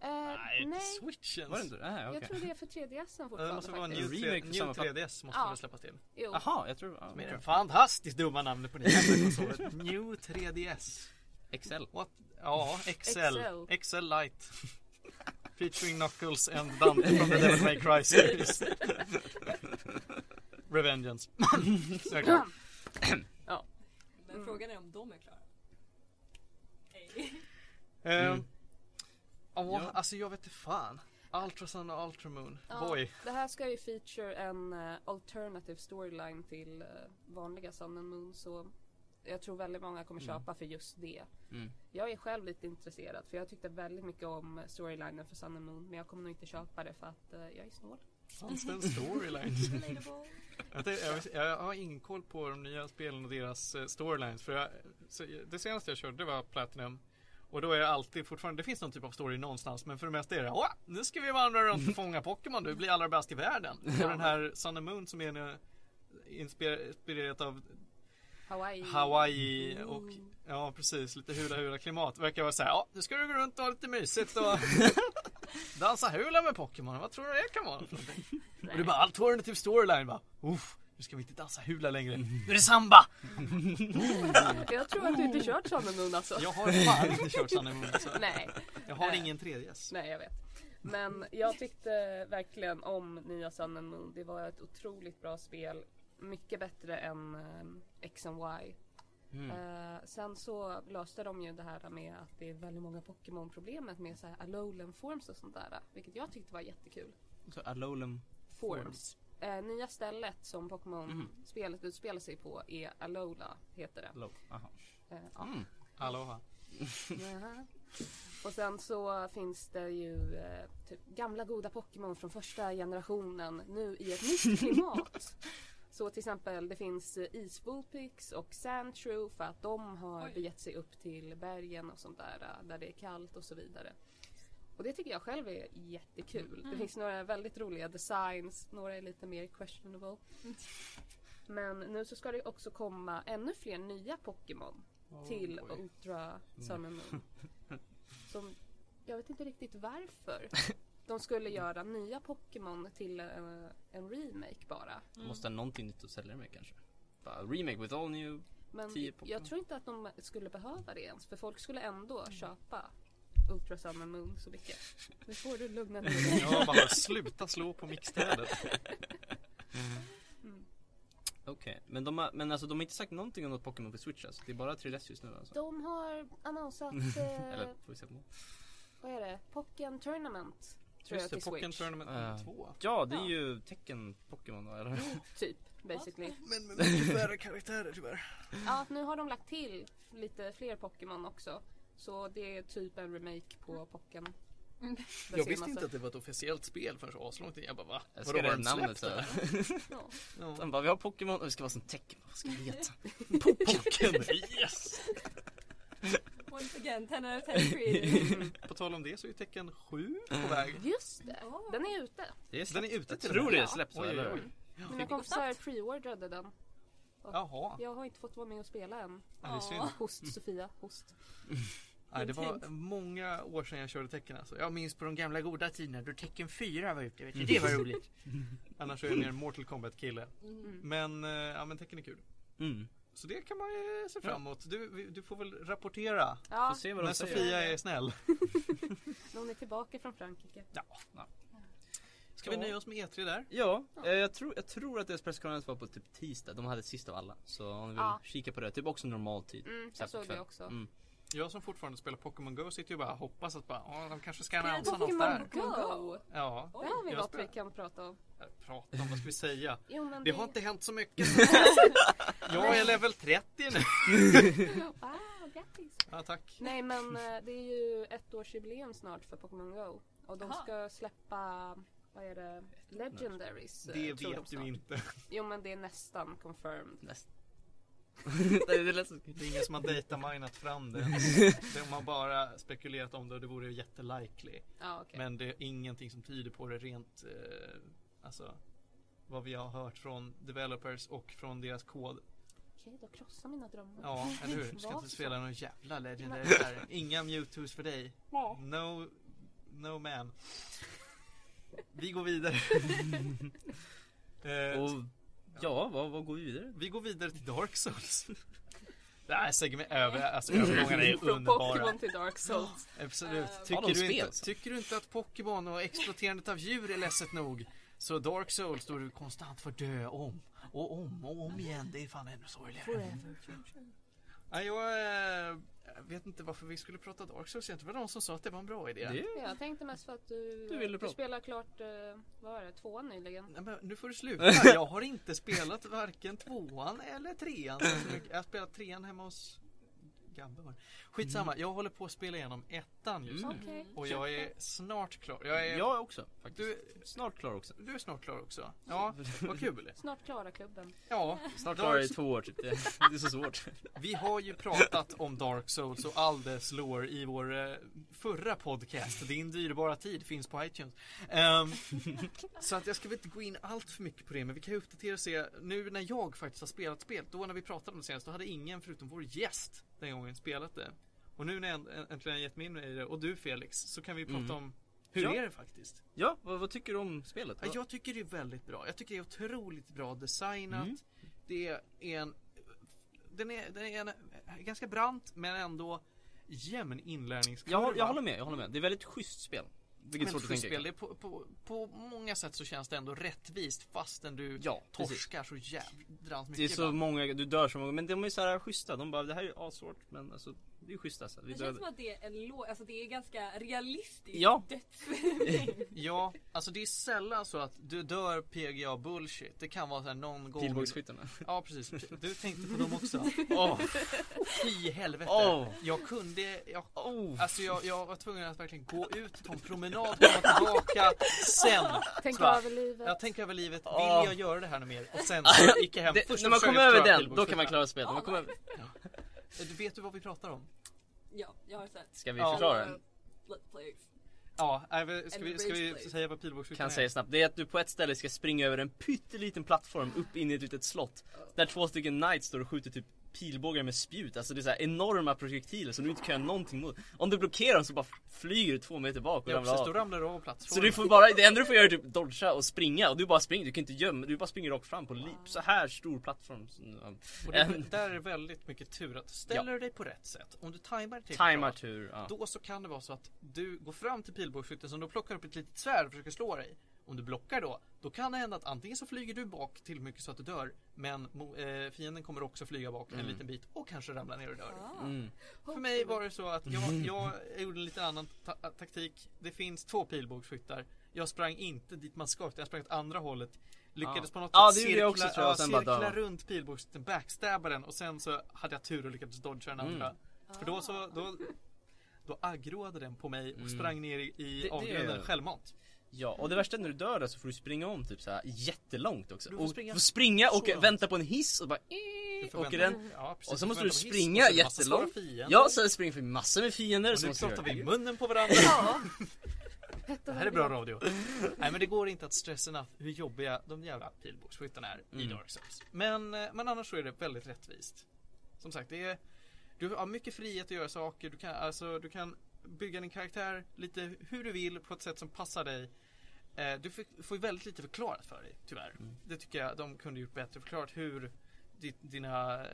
Eh, Nej, nej, Switch ens. Var det inte det? Nej, jag tror det är för 3DSen Det fortfarande måste vara en faktiskt. Remake 3, för New samma platt- 3DS måste Ja. väl släppas till. Jaha, jag tror... Ja, Med det fantastiskt dumma namnet på den. New 3DS. Excel. What? Ja, XL. XL. XL Lite. Featuring Knuckles and Dante from the Devil May Cry series. Revengeance. Såklart. Men frågan är om de är klara. Hey. Ehm, Mm. Ja, Ja. alltså jag vet inte fan. Ultrasun och Ultramoon. Ja, Boy. Det här ska ju feature en uh, alternative storyline till eh, vanliga Sun and Moon så jag tror väldigt många kommer Mm. köpa för just det. Mm. Jag är själv lite intresserad för jag tyckte väldigt mycket om storylinen för Sun and Moon men jag kommer nog inte köpa det för att eh, jag är snål. Fanns det en storyline? Jag, tänkte, jag, jag har ingen koll på de nya spelen och deras eh, storylines. För jag, så, det senaste jag körde var Platinum. Och då är jag alltid fortfarande, det finns någon typ av story någonstans men för det mesta är det Åh, nu ska vi vandra runt och fånga Pokémon, du blir allra bäst i världen. Och den här Sun and Moon som är en, eh, inspir- inspirerat av Hawaii. Hawaii och ja precis lite hula hula klimat verkar vara såhär, ja nu ska du gå runt och ha lite mysigt och dansa hula med Pokémon, vad tror du det kan vara för någonting? Och är bara alternative storyline bara, uff, nu ska vi inte dansa hula längre, nu är det samba! Jag tror att du inte kört Sun and Moon alltså. Jag har fan inte kört Sun and Moon så Nej. jag har Eh. ingen 3DS. Nej, jag vet. Men jag tyckte verkligen om nya Sun Moon. Det var ett otroligt bra spel. Mycket bättre än um, X and Y. Mm. Eh, sen så löste de ju det här med att det är väldigt många Pokémon-problemet med så här Alolan Forms och sånt där. Vilket jag tyckte var jättekul. Så Alolan Forms. Eh, nya stället som Pokémon-spelet Mhm. utspelar sig på är Alola, heter det. Alo- Aha. Eh, ja. Mm. Aloha. Och sen så finns det ju typ gamla goda Pokémon från första generationen nu i ett nytt klimat. Så till exempel det finns eh, Isbulpix och Sandshrew för att de har Oj. begett sig upp till bergen och sånt där eh, där det är kallt och så vidare. Och det tycker jag själv är jättekul. Det finns några väldigt roliga designs, några är lite mer questionable. Men nu så ska det också komma ännu fler nya Pokémon till Oj. Ultra Sun and Moon. Som, jag vet inte riktigt varför. De skulle göra nya Pokémon till en, en remake bara. Måste ha någonting nytt att sälja med kanske. Bara, remake with all new Men 10 Pokémon. jag tror inte att de skulle behöva det ens. För folk skulle ändå köpa Ultra Sun and Moon så mycket. Nu får du lugna ner dig. Jag bara sluta slå på mixträdet. Okej, men, de har, men alltså de har inte sagt någonting om något Pokémon på Switch alltså. Det är bara 3DS just nu alltså. De har annonsat, Eller eh, får vi se på. vad är det? Pokémon Tournament. Tror jag Just det, till Pokémon Switch. Tournament Ja. 2. Ja, det är Ja. ju tecken Pokémon då, eller? Typ, basically. Men med mycket färre karaktärer tyvärr. Ja, nu har de lagt till lite fler Pokémon också. Så det är typ en remake på Pokémon. Mm. Jag visste inte att det var ett officiellt spel förrän så aslångt in. Jag bara va? Jag Vadå, har det de namnet släppt det? Ja. Ja. De bara, vi har Pokémon och vi ska vara som tecken. Vad ska vi heta? Pokémon, yes! Once again, 10 out of 10 creative. På tal om det så är tecken 7 på väg. Just det, Ja. den är ute. Är Den är ute Jag till tror och med. det släpps oj, eller? oj. Mina kompisar preordrade den. Jaha. Jag har inte fått vara med och spela än. Ja, det är synd. Ja. Host Sofia, host. Nej, det var många år sedan jag körde tecken alltså. Jag minns på de gamla goda tiderna då tecken 4 var ute. Vet du. Det var roligt. Annars är jag mer en Mortal Kombat kille. Mm. Men, eh, ja men tecken är kul. Mm. Så det kan man ju se fram emot. Du, du får väl rapportera. Ja, Får se vad När säger. Sofia är snäll. hon är tillbaka från Frankrike. Ja. Ska vi nöja oss med E3 där? Ja, eh, jag tror, jag tror att deras presskonferens var på typ tisdag. De hade sist av alla. Så om ni vill Ja. kika på det. Typ också normal tid. Mm, jag såg det också. Mm. Jag som fortfarande spelar Pokémon Go sitter ju bara och hoppas att bara, de kanske ska annonsa något Pokémon där. Go! Ja, Det har vi något vi kan prata om. Eh, prata om, vad ska vi säga? Jo, men Det har inte hänt så mycket. jag är level 30 nu. Wow, grattis! Ja, tack. Nej men eh, det är ju ett årsjubileum snart för Pokémon Go. Och de Aha. ska släppa, vad är det, Legendaries. eh, Det de vet du snart. inte. Jo men det är nästan confirmed. Näst. det, lät är ingen som har dataminat fram det. De har bara spekulerat om det och det vore jättelikely. Ja okej. Men det är ingenting som tyder på det rent, eh, alltså vad vi har hört från developers och från deras kod. Okej, då krossar mina drömmar. Ja, eller hur? Du ska inte spela någon jävla legendary där. Inga Mewtwo's för dig. No, no man. Vi går vidare. eh, Och ja, vad, vad går vi vidare? vi går vidare till Dark Souls. Det här segment, över, alltså övergångarna är Från underbara. Pokémon till Dark Souls. Absolut. Eh, Tycker, du spel inte, så? tycker du inte att Pokémon och exploaterandet av djur är ledset nog? Så Dark Souls står du konstant för dö om och om och om igen. Det är fan ännu sorgligare. Nej, jag eh, jag vet inte varför vi skulle prata Dark Souls. Det var någon som sa att det var en bra idé. Det Jag tänkte mest för att du, Du ville prata. spelar klart, eh, vad var det, tvåan nyligen? Nej, men nu får du sluta. Jag har inte spelat varken tvåan eller trean. Jag har spelat trean hemma hos Gabbe var. Skitsamma, jag håller på att spela igenom ettan just nu. Mm. Okej. Och jag är snart klar. Jag är, Jag också faktiskt. Du- Snart klar också. Du är snart klar också. Ja, vad kul. Snart klara klubben. Ja, Snart Dark klar i två år typ. Det, är så svårt. Vi har ju pratat om Dark Souls och all dess lore i vår eh, förra podcast. Din dyrbara tid finns på iTunes. Ehm, så att jag ska väl inte gå in allt för mycket på det, men vi kan ju uppdatera och se nu när jag faktiskt har spelat spel. Då när vi pratade om det senast, då hade ingen förutom vår gäst den gången spelat det. Och nu när jag änt- äntligen gett mig in i det, och du Felix, så kan vi prata Mm. om hur Ja. är det faktiskt? Ja, vad, vad tycker du om spelet? Ja, jag tycker det är väldigt bra. Jag tycker det är otroligt bra designat. Mm. Det är en den är, den är en, ganska brant men ändå jämn inlärningskurva. jag, jag håller med, jag håller med. Det är väldigt schysst spel. Vilket men svårt att tänka. spel, det på, på, på många sätt så känns det ändå rättvist fastän du Ja, precis. torskar så jädrans mycket. Det är så ibland. många, du dör så många, men de är så här schyssta. De bara, det här är ju assvårt, men alltså det är schysst alltså. Vi Det känns som att det är en låg, alltså det är ganska realistiskt Ja. Ja, alltså det är sällan så att du dör PGA bullshit. Det kan vara så här någon gång. Pilbågsskyttarna. Ja precis, du tänkte på dem också. Åh, Fy helvete. Åh. Jag kunde, jag oh. Alltså jag, jag var tvungen att verkligen gå ut, ta en promenad, komma tillbaka, sen Tänk Så bara, över livet. Jag tänker över livet, vill jag göra det här något mer? Och sen så gick jag hem Det, först när man kommer över den, då kan man klara spelet. När man kommer över... Du vet du vad vi pratar om? Ja, jag har sett. Ska vi Ja. förklara den? Let's plays. Ja, nej, men ska, En vi, ska vi säga vad pilbågsskyttarna Kan säga snabbt. Det är att du på ett ställe ska springa över en pytteliten plattform upp in i ett litet slott. Där två stycken knights står och skjuter typ pilbågar med spjut, alltså det är så enorma projektiler som du inte kan göra någonting mot. Om du blockerar dem så bara flyger du två meter bak och Ja, ramlar precis, då av. ramlar du av plats. Så du får bara, det enda du får göra är typ dodga och springa och du bara springer, du kan inte gömma, du bara springer rakt fram på leap. Så här stor plattform. Och det, där är väldigt mycket tur att ställer du dig på rätt sätt, om du tajmar till Timar tur, ja. Då så kan det vara så att du går fram till pilbågsskytten som då plockar upp ett litet svärd och försöker slå dig. Om du blockar då, då kan det hända att antingen så flyger du bak till mycket så att du dör, men eh, fienden kommer också flyga bak en liten bit och kanske ramla ner och dör. Ah. Mm. För mig var det så att jag, jag gjorde en lite annan ta- taktik. Det finns två pilbågsskyttar. Jag sprang inte dit man ska, utan jag sprang åt andra hållet. Lyckades Ja. på något Ja, sätt det gjorde jag också, tror jag, ja, cirkla runt pilbågsskytten, backstabba den och sen så hade jag tur och lyckades dodga den Mm. andra. För då så, då, då aggroade den på mig och Mm. sprang ner i, i avgrunden självmant. Ja, och det värsta är när du dör där så får du springa om typ så här jättelångt också. Du får och springa får springa och långt. vänta på en hiss och bara åker den. Ja, precis, Och så måste du hiss, springa och svåra jättelångt. Ja, så springer förbi massor med fiender. Och nu pratar vi i munnen på varandra. Ja. Det här är bra radio. Nej men det går inte att stressa enough hur jobbiga de jävla pilbågsskyttarna är i Mm. Dark Souls. Men, eh, men annars så är det väldigt rättvist. Som sagt, det är, du har mycket frihet att göra saker. Du kan, alltså, du kan bygga din karaktär lite hur du vill på ett sätt som passar dig. Eh, Du får, får ju väldigt lite förklarat för dig, tyvärr. Mm. Det tycker jag de kunde gjort bättre. Förklarat hur di- dina eh,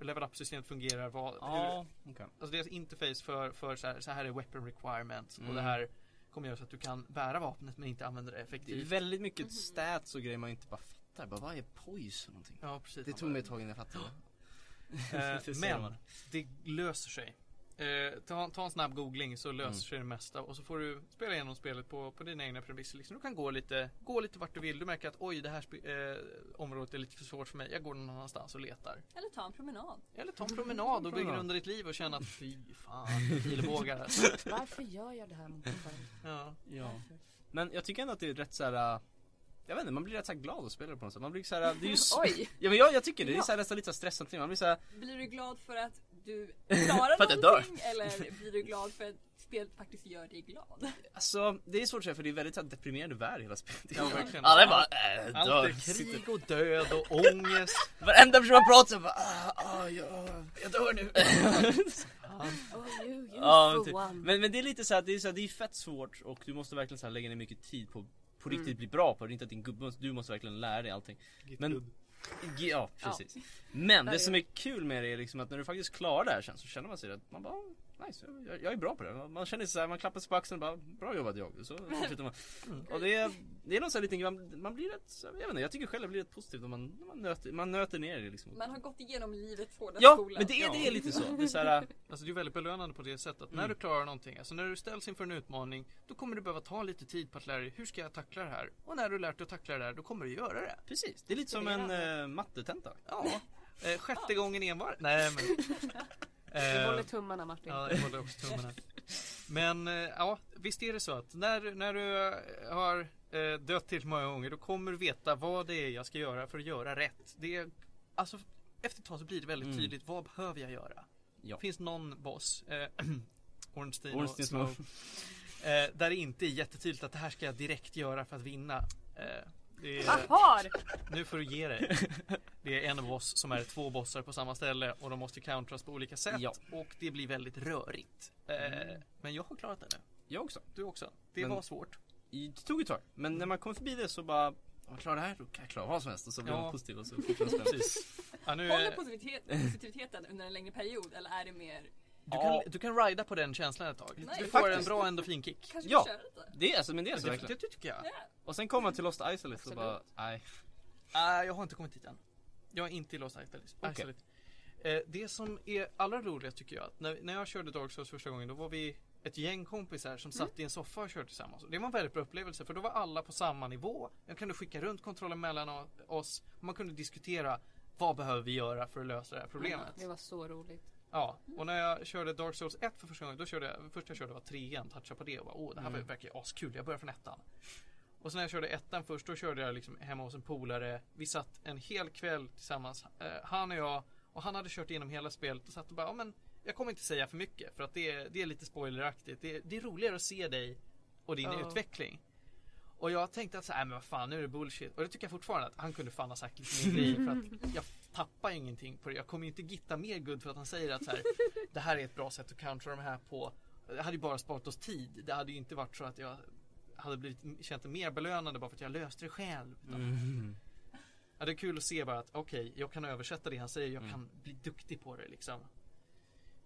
level up-systemet fungerar. Vad, hur, Ja, okej. Alltså deras interface för, för så, här, så här är weapon requirements Mm. och det här kommer göra så att du kan bära vapnet men inte använda det Det är effektivt. väldigt mycket stats och grejer man inte bara fattar. Bara, vad är poise för någonting? Ja precis. Det tog mig ett tag innan jag fattade. Eh, men det löser sig. Eh, ta, ta en snabb googling så löser Mm. sig det mesta och så får du spela igenom spelet på, på dina egna premisser. Liksom. Du kan gå lite, gå lite vart du vill. Du märker att oj det här eh, området är lite för svårt för mig. Jag går någon annanstans och letar. Eller ta en promenad. Eller ta en promenad och begrunda ditt liv och känna att fy fan, pilbågar. Varför gör jag det här mot mig själv? ja. Ja. Men jag tycker ändå att det är rätt såhär äh, jag vet inte, man blir rätt såhär glad att spela det på något sätt. Man blir såhär, det är ju Oj! Ja men jag, jag tycker det, det är såhär, nästan lite så stressande Man blir såhär, Blir du glad för att du klarar För att jag dör. någonting eller blir du glad för att spelet faktiskt gör dig glad? alltså det är svårt att säga för det är väldigt så här, deprimerande värld hela spelet. Ja, verkligen. Alla är bara, äh, Allt dör. är krig och död och ångest. Varenda person man pratar så bara, ah, ah, ja, jag dör nu. Oh, you, you ja, typ. men, men det är lite så här, det är, så här, det är fett svårt och du måste verkligen så här, lägga ner mycket tid på på riktigt Mm. bli bra på det, inte att din gubbe, du måste verkligen lära dig allting. Men- Men, Ja, precis. Men det som är kul med det är liksom att när du faktiskt klarar det här sen så känner man sig att man bara "Oh, Nice, jag, jag är bra på det. Man känner sig så här, man klappar sig på axeln och bara Bra jobbat jag. Så fortsätter man. Och det är, det är någon sån här liten man, man blir rätt, jag vet inte, jag tycker själv det blir rätt positivt om man, man, nöter, man nöter ner det liksom. Man har gått igenom livets hårda Ja, skola. men det är, det är lite så. Det är så här, alltså det är väldigt belönande på det sättet att när Mm. du klarar någonting, alltså när du ställs inför en utmaning, då kommer du behöva ta lite tid på att lära dig hur ska jag tackla det här? Och när du lärt dig att tackla det här, då kommer du göra det. precis, det är lite som en eh, mattetenta. Ja, eh, sjätte gången envar. Nej men. Vi Eh, håller tummarna Martin. Ja, jag håller också tummarna. Men eh, ja, visst är det så att när, när du eh, har eh, dött till många gånger då kommer du veta vad det är jag ska göra för att göra rätt. Det är, alltså, efter ett tag så blir det väldigt Mm. tydligt vad behöver jag göra? Ja. Finns någon boss, eh, Ornstein och Ornstein Snow, eh, där det inte är jättetydligt att det här ska jag direkt göra för att vinna. Eh, det är, nu får du ge dig. Det är en boss som är två bossar på samma ställe och de måste countras på olika sätt Ja. och det blir väldigt rörigt. Eh, Men jag har klarat det nu. Jag också. Du också. Det Men- var svårt. Det tog ett tag, men när man kommer förbi det så bara jag klarar det här, då kan jag klara vad som helst och så blir Ja. man positiv och så fortsätter man. Precis. Ja, nu, Håller eh, positivitet, positiviteten under en längre period eller är det mer du, Ja. kan, du kan rida på den känslan ett tag. Nej, Du får en faktiskt. bra endorfinkick. kanske Ja. Det är alltså, men det är så Det, verkligen. det tycker jag. Ja. Och sen kommer man till Lost Isolate och bara, nej. Nej, jag har inte kommit dit än. Jag är inte i Lost Isolate. Isolate. Eh, det som är allra roligast tycker jag, att när, när jag körde Dark Souls första gången, då var vi ett gäng kompisar som satt i en soffa och körde tillsammans. Det var en väldigt bra upplevelse, för då var alla på samma nivå. Jag kunde skicka runt kontrollen mellan oss, och man kunde diskutera vad behöver vi göra för att lösa det här problemet. Det var så roligt. Ja, och när jag körde Dark Souls 1 för första gången, då körde jag, första jag körde var trean, toucha på det och bara åh det här Mm. verkar askul, jag börjar från ettan. Och sen när jag körde ettan först, då körde jag liksom hemma hos en polare. Vi satt en hel kväll tillsammans, eh, han och jag, och han hade kört igenom hela spelet och satt och bara, ja men jag kommer inte säga för mycket för att det är, det är lite spoileraktigt. Det, är- det är roligare att se dig och din Ja. utveckling. Och jag tänkte att så här, "Nej, men vad fan nu är det bullshit. Och det tycker jag fortfarande att han kunde fan ha sagt lite mer grejer för att jag tappar ingenting på det. Jag kommer ju inte gitta mer guld för att han säger att så här, det här är ett bra sätt att countera de här på. Det hade ju bara sparat oss tid. Det hade ju inte varit så att jag hade blivit, känt det mer belönande bara för att jag löste det själv. Mm. Ja, det är kul att se bara att okej, jag kan översätta det han säger. Jag Mm. kan bli duktig på det liksom.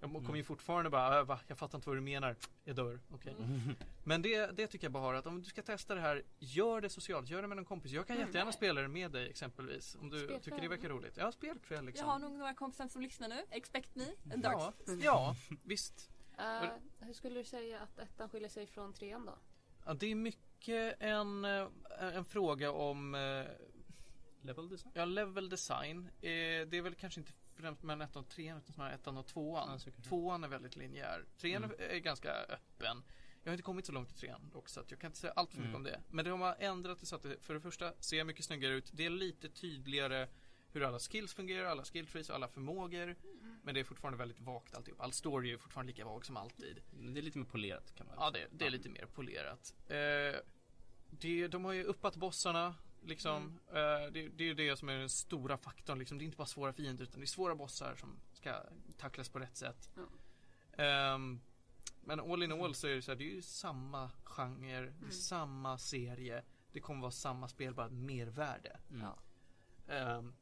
Jag kommer Mm. ju fortfarande bara, "Äh, va? Jag fattar inte vad du menar. Jag dör. Okej. Mm. Men det, det tycker jag bara har att om du ska testa det här, gör det socialt. Gör det med någon kompis. Jag kan Mm. jättegärna spela det med dig exempelvis. Om du Spelkväll. tycker det verkar roligt. Ja, spelkväll Jag liksom. har nog några kompisar som lyssnar nu. Expect me. En dark. Ja, ja, visst. Eh, hur skulle du säga att ettan skiljer sig från trean då? Ja, det är mycket en, eh, en fråga om eh, Level design? ja, level design. Eh, Det är väl kanske inte främst mellan ettan och trean utan snarare ettan och tvåan. Ja. Tvåan är väldigt linjär. Trean Mm. är ganska öppen. Jag har inte kommit så långt i trean dock så att jag kan inte säga allt för mycket Mm. om det. Men de har ändrat det så att det för det första ser mycket snyggare ut. Det är lite tydligare hur alla skills fungerar, alla skill trees, alla förmågor. Men det är fortfarande väldigt vagt alltihop. All story är fortfarande lika vag som alltid. Det är lite mer polerat kan man Ja, det, det är lite mer polerat. Eh, det, de har ju uppat bossarna. Liksom. Eh, det, det är ju det som är den stora faktorn. Liksom. Det är inte bara svåra fiender utan det är svåra bossar som ska tacklas på rätt sätt. Ehm, men all in all så är det så här, det är ju samma genre, det är samma serie. Det kommer vara samma spel, bara ett mervärde. Mm. Ja. Ehm,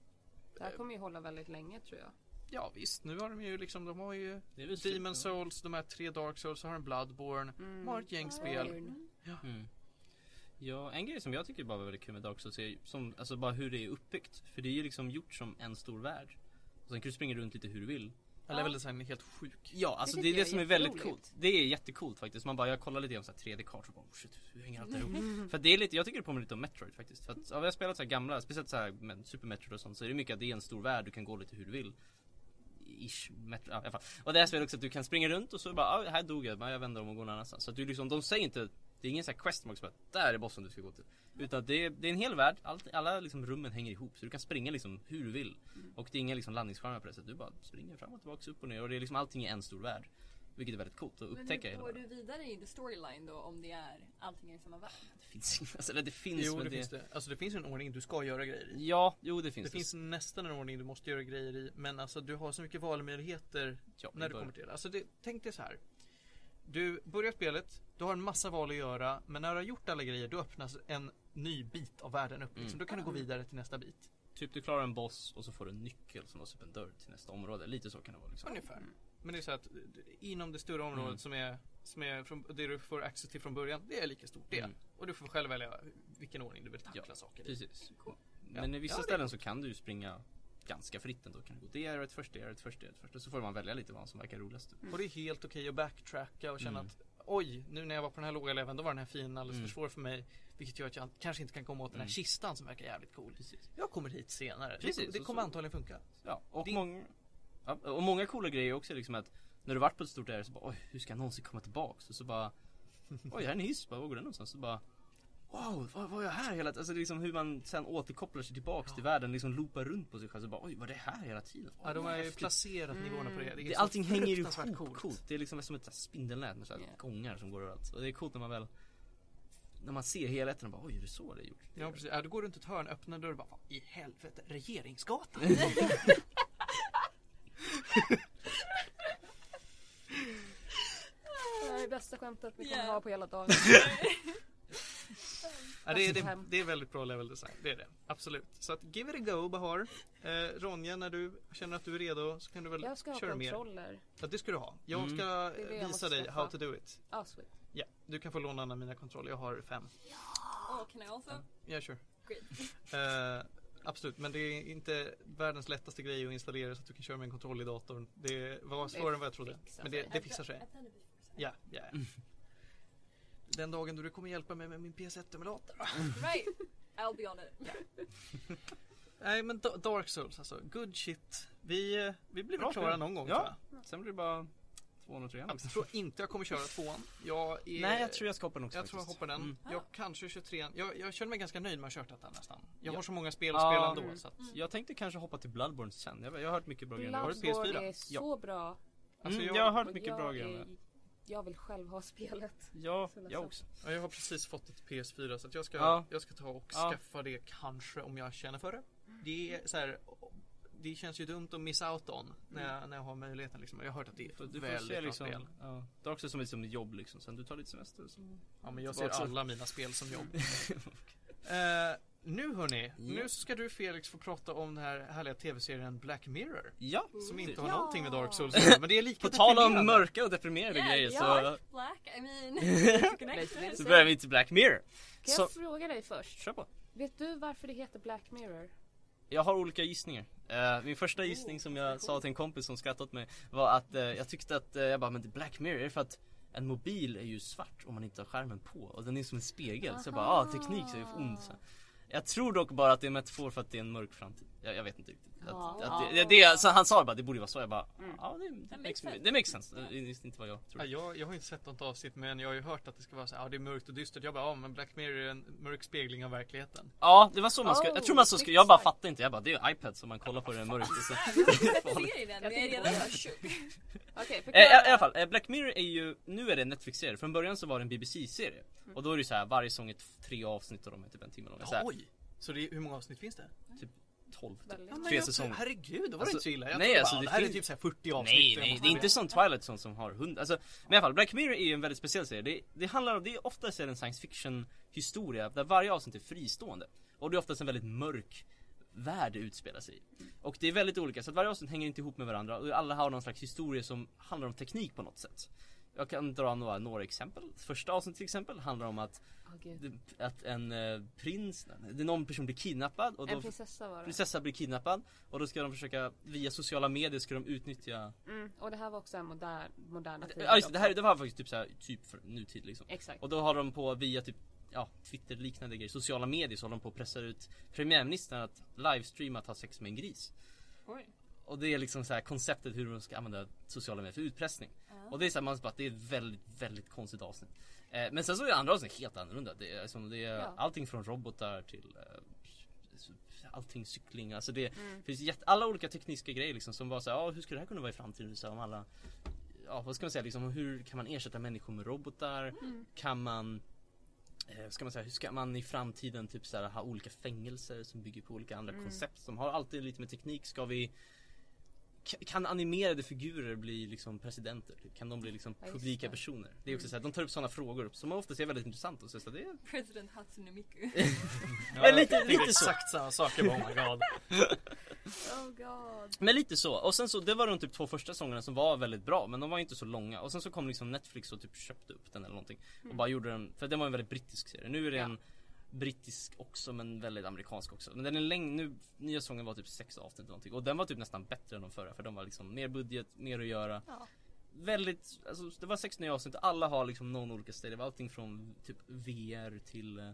Det här kommer ju hålla väldigt länge tror jag. ja visst, nu har de ju liksom, de har ju väl Demon Souls, de här tre Dark Souls, så har de Bloodborne. De har ett gäng spel. Iron. Mm. Ja, en grej som jag tycker bara var väldigt kul med Dark Souls är som, alltså bara hur det är uppbyggt. För det är ju liksom gjort som en stor värld. Och sen kan du springa runt lite hur du vill. Ja. Level design är helt sjuk. Ja, alltså Det det, är det som är är väldigt coolt. Det är jättekult faktiskt. Man bara, jag kollar lite här 3D-kartor och bara oh shit, hur hänger allt ihop? För att det är lite, jag tycker det påminner lite om Metroid faktiskt. För att, ja, vi har spelat så här gamla, speciellt så här med Super Metroid och sånt, så är det mycket att det är en stor värld, du kan gå lite hur du vill. Ish, Metro, ja, i alla fall. Och det här spelet också att du kan springa runt och så bara, ah, här dog jag, men jag vänder om och går någon annanstans. Så att du liksom, de säger inte, det är ingen sån här quest som bara, där är bossen du ska gå till. Utan det är, det är en hel värld, allt, alla liksom rummen hänger ihop så du kan springa liksom hur du vill. Och det är inga liksom landningsskärmar på det sättet, du bara springer fram och tillbaka, upp och ner och det är liksom allting i en stor värld. Vilket är väldigt coolt att Men upptäcka hur hela går du vidare i the storyline då om det är allting är i samma värld? Det finns alltså, eller det finns Jo, men det, finns det. Alltså det finns en ordning du ska göra grejer i. Ja, jo det finns Det finns nästan en ordning du måste göra grejer i. Men alltså du har så mycket valmöjligheter ja, när du kommer till det. Alltså det, tänk dig så här. Du börjar spelet, du har en massa val att göra. Men när du har gjort alla grejer då öppnas en ny bit av världen upp. Liksom. Mm. Då kan du gå vidare till nästa bit. Typ du klarar en boss och så får du en nyckel som låser upp en dörr till nästa område. Lite så kan det vara liksom. Ungefär. Men det är så att inom det större området Mm. som är, som är från, det du får access till från början, det är lika stort det. Mm. Och du får själv välja vilken ordning du vill tackla Ja, saker i. Precis. Ja. Men i vissa Ja, ställen så kan du ju springa ganska fritt ändå. Kan du gå det är ett först, det är ett först, det är ett först. Och så får man välja lite vad som verkar roligast. Och det är helt okej att backtracka och känna Mm. att oj, nu när jag var på den här låga leveln då var den här fienden alldeles Mm. för svår för mig. Vilket gör att jag kanske inte kan komma åt den här Mm. kistan som verkar jävligt cool. Precis. Jag kommer hit senare. Precis, det, det kommer så- antagligen funka. Ja, och Det- många ja, och många coola grejer också liksom att när du varit på ett stort ärende så bara oj, hur ska jag någonsin komma tillbaks? Och så bara oj, här är en hiss, bara, var går den någonstans? Så bara Wow, vad var jag här hela tiden? Alltså det är liksom hur man sen återkopplar sig tillbaks till världen, liksom loopar runt på sig själv så bara oj, var det här hela tiden? Ja, de har ju placerat nivåerna på det. Det är Det, allting hänger fruktansvärt ihop coolt. coolt. Det är liksom som ett spindelnät med så Yeah. gångar som går överallt. Och det är coolt när man väl När man ser helheten och bara oj, är det så det är gjort? Ja precis, ja, du går runt ett hörn, öppnar dörren och bara "Fan, i helvete, Regeringsgatan? Det är det bästa skämtet vi kommer Yeah. ha på hela dagen. Ja, det, är, det, Hem. det är väldigt bra level design, det är det. Absolut. Så att give it a go Bahar. Eh, Ronja, när du känner att du är redo så kan du väl Jag ska ha köra mer. kontroller. Ja, det ska du ha. Jag Mm. ska Det det jag visa dig skaffa. how to do it. Ah, sweet. Ja, du kan få låna en av mina kontroller. Jag har fem. Oh, can I also? Ja, sure. Great. Eh, absolut, men det är inte världens lättaste grej att installera så att du kan köra med en kontroll i datorn. Det var svårare än vad jag trodde. Men det, det fixar sig. Before, so- Ja, ja. Den dagen då du kommer hjälpa mig med min PS1-emulator. Right. I'll be on it. Nej men Da- Dark Souls alltså, good shit. Vi, eh, vi blir väl Bra klara någon gång Ja. tror jag. Sen blir det bara 203 Jag tror inte jag kommer köra tvåan. Jag är, Nej, jag tror jag ska hoppa den också jag tror jag faktiskt. hoppar den. Mm. Jag kanske 23 jag, jag känner mig ganska nöjd med att ha kört detta nästan. Jag Ja. har så många spel att Ja. spela ändå Mm. så att, Jag tänkte kanske hoppa till Bloodborne sen. Jag, jag har hört mycket bra grejer. Har du Bloodborne PS4? är så bra. alltså, mm, jag, jag har hört Och mycket jag bra är- grejer. Jag vill själv ha spelet. Ja, jag också. ja, jag har precis fått ett PS4 så att jag ska, Ja. jag ska ta och Ja. skaffa det kanske om jag känner för det. Det är så här det känns ju dumt att missa out on när jag, när jag har möjligheten liksom. Jag har hört att det är Du väldigt se bra liksom, spel. ja, Dark Souls som liksom jobb liksom, sen du tar lite semester så. Ja men jag ser alla mina spel som jobb. Eh, nu hörni, Ja. nu ska du Felix få prata om den här härliga tv-serien Black Mirror. Ja! Som inte har Ja. någonting med Dark Souls men det är lika På tal om mörka och deprimerande Yeah, grejer yeah. så, Black, I mean, så börjar vi till Black Mirror. Kan Så, jag fråga dig först? kör på. Vet du varför det heter Black Mirror? Jag har olika gissningar. Eh, min första gissning som jag sa till en kompis som skrattade åt mig var att eh, jag tyckte att, uh, jag bara men det är Black Mirror är för att en mobil är ju svart om man inte har skärmen på och den är som en spegel. Så jag bara, ah teknik så är det ont. Så. Jag tror dock bara att det är en metafor för att det är en mörk framtid. Jag, jag vet inte riktigt. Ja. Att, att det, det, det, så han sa bara, det borde vara så. Jag bara, Mm. ja det, det, makes makes, sense. det makes sense. Det är inte vad jag Ja, tror. jag, jag har inte sett något avsnitt men jag har ju hört att det ska vara så här, ja det är mörkt och dystert. Jag bara, ja men Black Mirror är en mörk spegling av verkligheten. Ja, det var så man skulle, jag tror man så Oh, skulle, jag bara fattade inte. Jag bara, det är ju iPad som man kollar på det mörkt. och Så. den, jag är redan tjock. Okej, Eh, förklara. I, I alla fall, eh, Black Mirror är ju, nu är det en Netflix-serie. Från början så var det en BBC-serie. Och då är det så här, varje säsong är tre avsnitt och de är typ en timme långa. Så här, Oj! Så det hur många avsnitt finns det? 12 typ. Väldigt. Tre säsonger. Herregud, då var Alltså, det inte så illa. Jag nej, alltså, bara, det det här är finns- typ så här 40 avsnitt. Nej, nej, det är inte som Twilight Zone som har 100, alltså, men i alla fall, Black Mirror är ju en väldigt speciell serie. Det, det handlar om, det är oftast en science fiction historia där varje avsnitt är fristående. Och det är oftast en väldigt mörk värld det utspelar sig i. Och det är väldigt olika, så att varje avsnitt hänger inte ihop med varandra och alla har någon slags historia som handlar om teknik på något sätt. Jag kan dra några, några exempel. Första avsnittet till exempel handlar om att, Gud. att en eh, prins, det någon person blir kidnappad och En då prinsessa var det. prinsessa blir kidnappad och då ska de försöka via sociala medier ska de utnyttja Mm, och det här var också en modern, moderna tider Ja just det, här det var faktiskt typ så här, typ för nutid liksom. Exakt. Och då har de på via typ Ja, Twitter liknande grejer, sociala medier så håller de på att pressa ut premiärministern att livestreama att ha sex med en gris. Oj. Och det är liksom så här konceptet hur de ska använda sociala medier för utpressning. Och det är så här, man bara, det är ett väldigt, väldigt konstigt avsnitt. Eh, men sen så är andra avsnitt helt annorlunda. Det är, som det är Ja. allting från robotar till eh, allting cykling. Alltså det Mm. finns jätte, alla olika tekniska grejer liksom som var så här, ja hur skulle det här kunna vara i framtiden? Så om alla, ja vad ska man säga liksom, hur kan man ersätta människor med robotar? Mm. Kan man eh, ska man säga, hur ska man i framtiden typ så här, ha olika fängelser som bygger på olika andra Mm. koncept som har alltid lite med teknik? Ska vi kan animerade figurer bli liksom presidenter? Typ? Kan de bli liksom Ja, publika det. personer? Det är också så här, de tar upp sådana frågor som oftast är väldigt intressanta och så, så det är President Hatsune Miku. Men lite- lite så. exakt samma sak. Jag bara, oh my god. Oh god. Men lite så, och sen så, det var de typ två första säsongerna som var väldigt bra men de var inte så långa och sen så kom liksom Netflix och typ köpte upp den eller någonting och bara gjorde den, för den var en väldigt brittisk serie. Nu är det Mm. Ja. en brittisk också men väldigt amerikansk också. Men den är längre, nu, nya säsongen var typ sex avsnitt eller någonting och den var typ nästan bättre än de förra för de var liksom mer budget, mer att göra. Ja. Väldigt, alltså det var sex nya avsnitt, alla har liksom någon olika stil. Det var allting från typ VR till eh,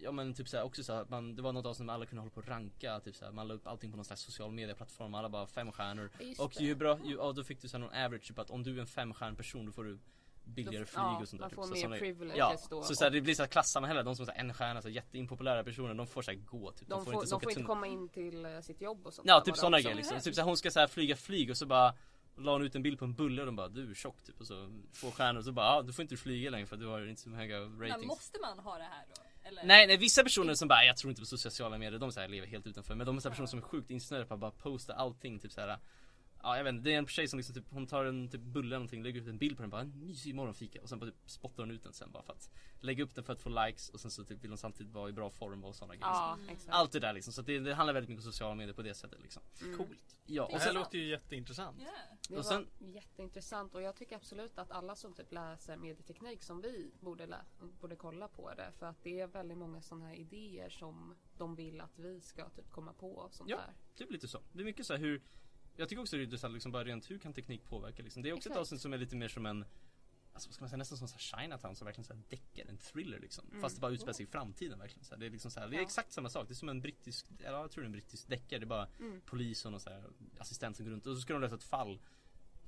Ja men typ såhär också såhär, man, det var något avsnitt där alla kunde hålla på och ranka, typ såhär, man la upp allting på någon slags social medieplattform, alla bara fem stjärnor. Just Och ju bra, ju, ja, då fick du såhär någon average, typ att om du är en femstjärn person då får du billigare flyg ja, och sånt där. man typ, får så, mer såna- privileges Ja, då. så, såhär, det blir såhär klassamhälle, de som är en stjärna, så jätteimpopulära personer, de får såhär gå typ. de får, ens de får inte komma in till eh, sitt jobb och sånt Ja typ sådana grejer liksom. Typ såhär, hon ska såhär flyga flyg och så bara La hon ut en bild på en bulle och de bara du är tjock typ och så två stjärnor och så bara ja du får inte flyga längre för att du har inte så höga Men ratings måste man ha det här då? Eller? Nej, nej vissa personer som bara jag tror inte på sociala medier, de så här, lever helt utanför Men de är så här personer som är sjukt insnöade på att bara posta allting typ så här. Ja jag vet inte, det är en tjej som liksom typ, hon tar en typ bulle eller någonting, lägger ut en bild på den bara en mysig morgonfika och sen bara typ spottar hon ut den sen bara för att lägga upp den för att få likes och sen så typ vill hon samtidigt vara i bra form och sådana grejer. Ja, exakt. Allt det där liksom, så det, det handlar väldigt mycket om sociala medier på det sättet liksom. Mm. Coolt. Ja, Det och här sen, låter ju jätteintressant. Yeah. Det Och var sen- jätteintressant och jag tycker absolut att alla som typ läser medieteknik som vi borde, lä- borde kolla på det. För att det är väldigt många sådana här idéer som de vill att vi ska typ komma på och sånt Ja. där. typ lite så. Det är mycket så här hur Jag tycker också det är intressant liksom bara rent hur kan teknik påverka liksom. Det är också ett Exakt. avsnitt som är lite mer som en Alltså vad ska man säga, nästan som så här Chinatown som verkligen så här deckar, en thriller liksom. Mm. Fast det bara utspelar sig i framtiden verkligen. Så här, det är liksom så här, det är Ja. exakt samma sak. Det är som en brittisk, eller jag tror det är en brittisk deckare. Det är bara Mm. polis och så här assistent som går runt och så ska de lösa ett fall.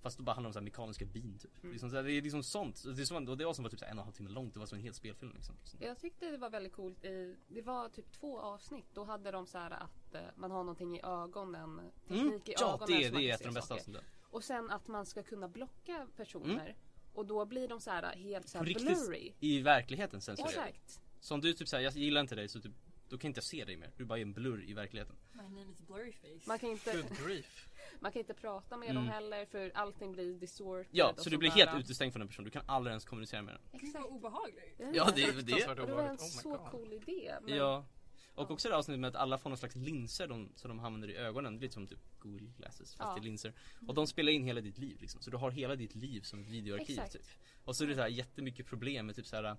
Fast då bara handlar det om så här mekaniska bin typ. Mm. Liksom så här, det är liksom sånt. Det är som, och det var som var typ så här en och en halv timme långt. Det var som en hel spelfilm liksom. Jag tyckte det var väldigt coolt i, det var typ två avsnitt. Då hade de så här att eh, man har någonting i ögonen. Teknik Mm. i Ja, ögonen det, som man det är ett av de bästa avsnitten. Och sen att man ska kunna blocka personer. Och då blir de så här helt så här riktigt blurry. I verkligheten censurerat. Exakt. Så om du typ såhär, jag gillar inte dig så typ då kan inte jag se dig mer. Du är bara en blurr i verkligheten. My name is Blurryface. Man kan inte, Good grief. Man kan inte prata med Mm. dem heller för allting blir distorted. Ja, så du blir där. helt utestängd från den personen. Du kan aldrig ens kommunicera med den. Exakt. obehagligt. Ja, det är det. Fruktansvärt Och det var en. Oh så God. cool idé. Men Ja. Och Ja. också det avsnittet med att alla får någon slags linser de, som de använder i ögonen. Lite som typ Google Glasses fast Ja. i linser. Och de spelar in hela ditt liv liksom. Så du har hela ditt liv som ett videoarkiv Exakt. typ. Och så är det så här jättemycket problem med typ så här.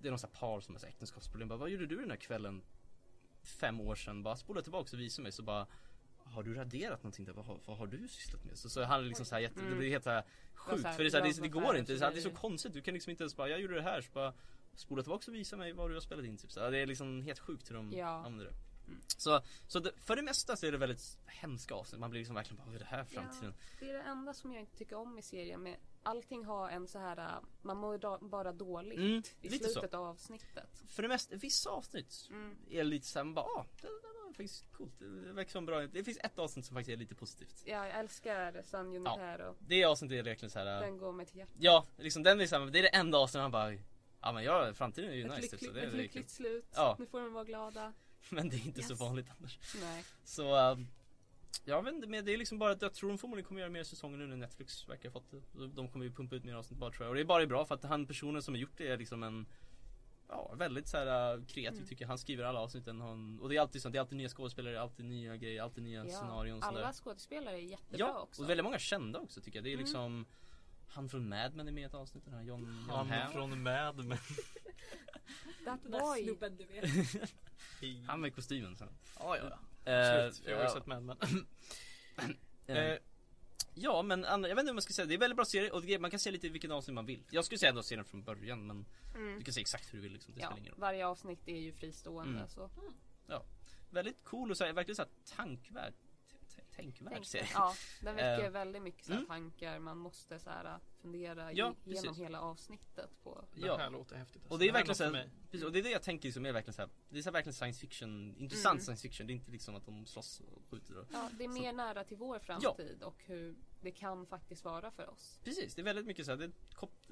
Det är någon sån här par som har så här äktenskapsproblem. Bara, vad gjorde du den här kvällen? Fem år sedan. Bara spola tillbaka och visa mig så bara har du raderat någonting där? Vad har, vad har du sysslat med? Så, så han är liksom så här jätte, Mm. det blir helt så här sjukt. så här för det, så här, det, det går inte. Det är, så här, det är så konstigt. Du kan liksom inte ens bara, jag gjorde det här. Så bara spola tillbaka och visa mig vad du har spelat in. Typ. Så det är liksom helt sjukt hur de Ja. använder det. Mm. Så, så det, för det mesta så är det väldigt hemska avsnitt. Man blir liksom verkligen bara, vad är det här för framtiden? Det är det enda som jag inte tycker om i serien. Med allting har en så här, äh, man mår da- bara dåligt Mm, i lite så. slutet av avsnittet. För det mesta, vissa avsnitt Mm. är lite såhär, man bara, ah, det, det faktiskt coolt. Det verkar som bra. Det finns ett avsnitt som faktiskt är lite positivt. Ja, jag älskar San Junipero. Det avsnittet är verkligen såhär, Den går mig till hjärtat. ja, liksom den är såhär, det är det enda avsnittet man bara, ja men ja, framtiden är ju Ett nice typ, lyckligt, så det är ett lyckligt slut. Ja. Nu får de vara glada. Men det är inte så Yes. vanligt annars. Nej. Så, ähm, jag vet inte, men det är liksom bara att jag tror de förmodligen kommer göra mer säsonger nu när Netflix verkar ha fått det. De kommer ju pumpa ut mer avsnitt bara tror jag. Och det är bara bra för att han personen som har gjort det är liksom en Ja, väldigt så här äh, kreativ Mm. tycker jag. Han skriver alla avsnitten. Han, och det är alltid sånt. Det är alltid nya skådespelare, alltid nya grejer, alltid nya scenarion och sådär. alla skådespelare är jättebra Ja, också. och väldigt många kända också tycker jag. Det är Mm. liksom Han från Mad Men är med i ett avsnitt. Den här John, John Han Hamm. från Mad Men. That Den där boy. snubben du vet. Han med kostymen sen. Ja, ja, ja. Eh, Absolut. Jag har ju ja. sett Mad Men. Eh, Eh, Ja men jag vet inte vad man ska säga, det är en väldigt bra serie och det, man kan se lite vilken avsnitt man vill. Jag skulle säga ändå se den från början men Mm. du kan se exakt hur du vill liksom, det Ja, spelar ingen roll. varje avsnitt är ju fristående Mm. så. Väldigt cool och så här, verkligen såhär tankvärd, tänkvärd Tänk, serie. ja, den väcker Eh, väldigt mycket så här mm. tankar. Man måste så här, fundera Ja, genom precis. hela avsnittet på. det Ja. här låter häftigt. alltså. Och det är verkligen mig. precis, och det är det jag tänker som är verkligen såhär, det är så här verkligen science fiction, intressant Mm. science fiction. Det är inte liksom att de slåss och skjuter och Ja, det är Så- mer nära till vår framtid och hur det kan faktiskt vara för oss. Precis, det är väldigt mycket så här, det är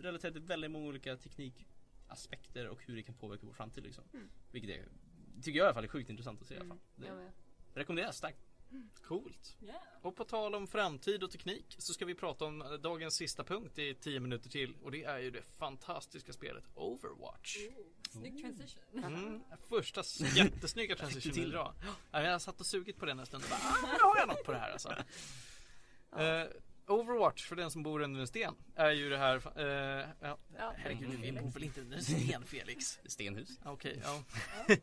relaterat till väldigt många olika teknikaspekter och hur det kan påverka vår framtid liksom. Mm. Vilket är, tycker jag i alla fall är sjukt intressant att se i alla Mm, fall. Det rekommenderas starkt. Coolt. Yeah. Och på tal om framtid och teknik så ska vi prata om eh, dagens sista punkt i 10 minuter till och det är ju det fantastiska spelet Overwatch. Ooh, snygg transition. Mm, första jättesnygga transition till. Ja, jag satt och sugit på den en stund och bara, ah, nu har jag något på det här alltså. Eh, Overwatch, för den som bor under en sten, är ju det här, eh, ja, Ja, herregud, vi bor väl inte under en sten Felix? Stenhus. Okej, ja.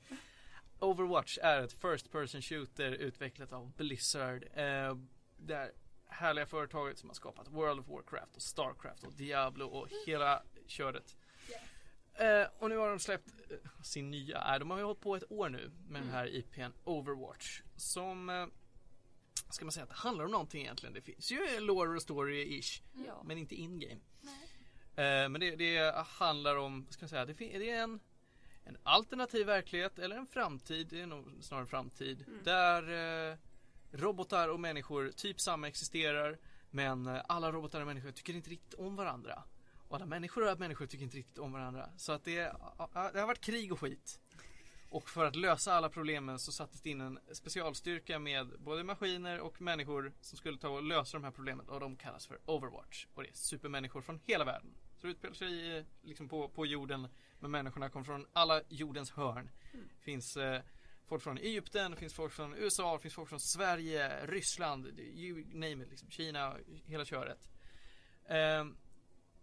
Overwatch är ett First Person Shooter utvecklat av Blizzard. Eh, det är härliga företaget som har skapat World of Warcraft och Starcraft och Diablo och hela köret. Eh, och nu har de släppt eh, sin nya, äh, de har ju hållit på ett år nu med den här IPn Overwatch. Som, eh, ska man säga att det handlar om någonting egentligen. Det finns ju lore och story-ish. Ja. Men inte in-game. Eh, men det, det handlar om, vad ska man säga, det, det är en, en alternativ verklighet eller en framtid, det är nog snarare en framtid. Mm. Där eh, robotar och människor typ samexisterar men eh, alla robotar och människor tycker inte riktigt om varandra. Och alla människor och människor tycker inte riktigt om varandra. Så att det, det har varit krig och skit. Och för att lösa alla problemen så sattes det in en specialstyrka med både maskiner och människor som skulle ta och lösa de här problemen och de kallas för Overwatch. Och det är supermänniskor från hela världen. Så det utspelar sig eh, liksom på, på jorden men människorna kommer från alla jordens hörn. Mm. finns eh, folk från Egypten, det finns folk från USA, det finns folk från Sverige, Ryssland, you name it, liksom, Kina, hela köret. Ehm,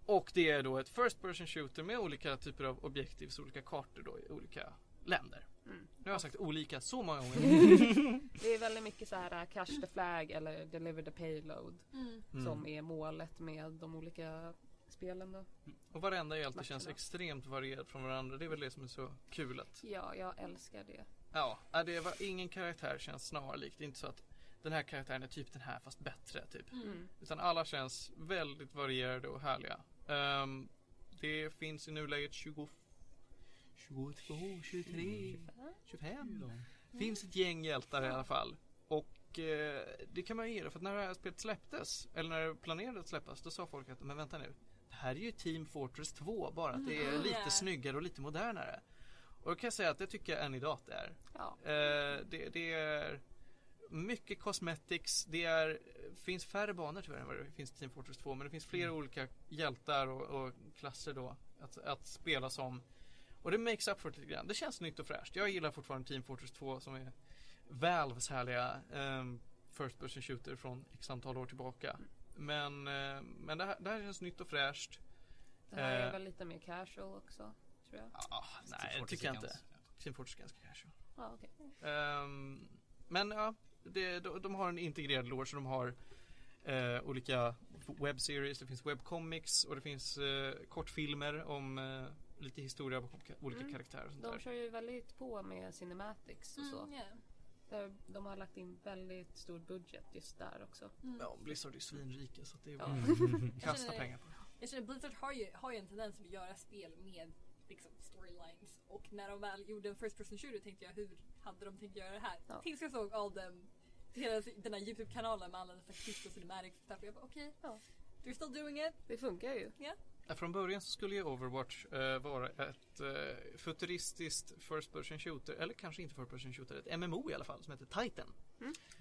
och det är då ett First Person Shooter med olika typer av objektivs, olika kartor då i olika länder. Mm. Nu har jag sagt olika så många gånger. Det är väldigt mycket så här uh, cash the flag eller deliver the payload Mm. Mm. som är målet med de olika spelen då. Och varenda hjälte Matcherna. känns extremt varierad från varandra. Det är väl det som är så kul att Ja, jag älskar det. Ja, det var ingen karaktär känns snarlik. Det är inte så att den här karaktären är typ den här fast bättre typ. Mm. Utan alla känns väldigt varierade och härliga. Ehm, det finns i nuläget 20, 22, 23, 25. Finns ett gäng hjältar i alla fall. Och eh, det kan man ju ge det för att när det här spelet släpptes, eller när det planerade att släppas, då sa folk att men vänta nu. Det här är ju Team Fortress 2 bara att det är Mm. lite Yeah. snyggare och lite modernare. Och då kan jag säga att det tycker jag än idag att det är. Ja. Eh, det, det är mycket cosmetics, det är, finns färre banor tyvärr än vad det finns i Team Fortress 2 men det finns flera Mm. olika hjältar och, och klasser då att, att spela som. Och det makes up för det lite grann. Det känns nytt och fräscht. Jag gillar fortfarande Team Fortress 2 som är Valves härliga um, First person shooter från x antal år tillbaka. Men, eh, men det, här, det här känns nytt och fräscht. Det här är Eh. väl lite mer casual också, tror jag. Ah, nej, det tycker jag inte. Team Fortress är ganska casual. Ja, okej. Ehm, men ja, det, de, de har en integrerad lore så de har eh, olika webbseries, det finns webcomics och det finns eh, kortfilmer om eh, lite historia bakom ka- olika Mm. karaktärer och sånt De där. kör ju väldigt på med cinematics och så. Mm, yeah. Där De har lagt in väldigt stor budget just där också. Mm. Ja, Blizzard är svinrika så det är bara Mm. att kasta känner- pengar på. Jag känner Blizzard har ju, har ju en tendens att göra spel med liksom, storylines. Och när de väl gjorde en first person shooter tänkte jag hur hade de tänkt göra det här? Ja. Tills jag såg all them, hela den här Youtube-kanalen med alla dessa klipp och cinematics och. Jag bara okej, Ja. they're still doing it. Det funkar ju. Ja, Från början så skulle ju Overwatch eh, vara ett eh, futuristiskt First Person Shooter, eller kanske inte First Person Shooter, ett MMO i alla fall som heter Titan.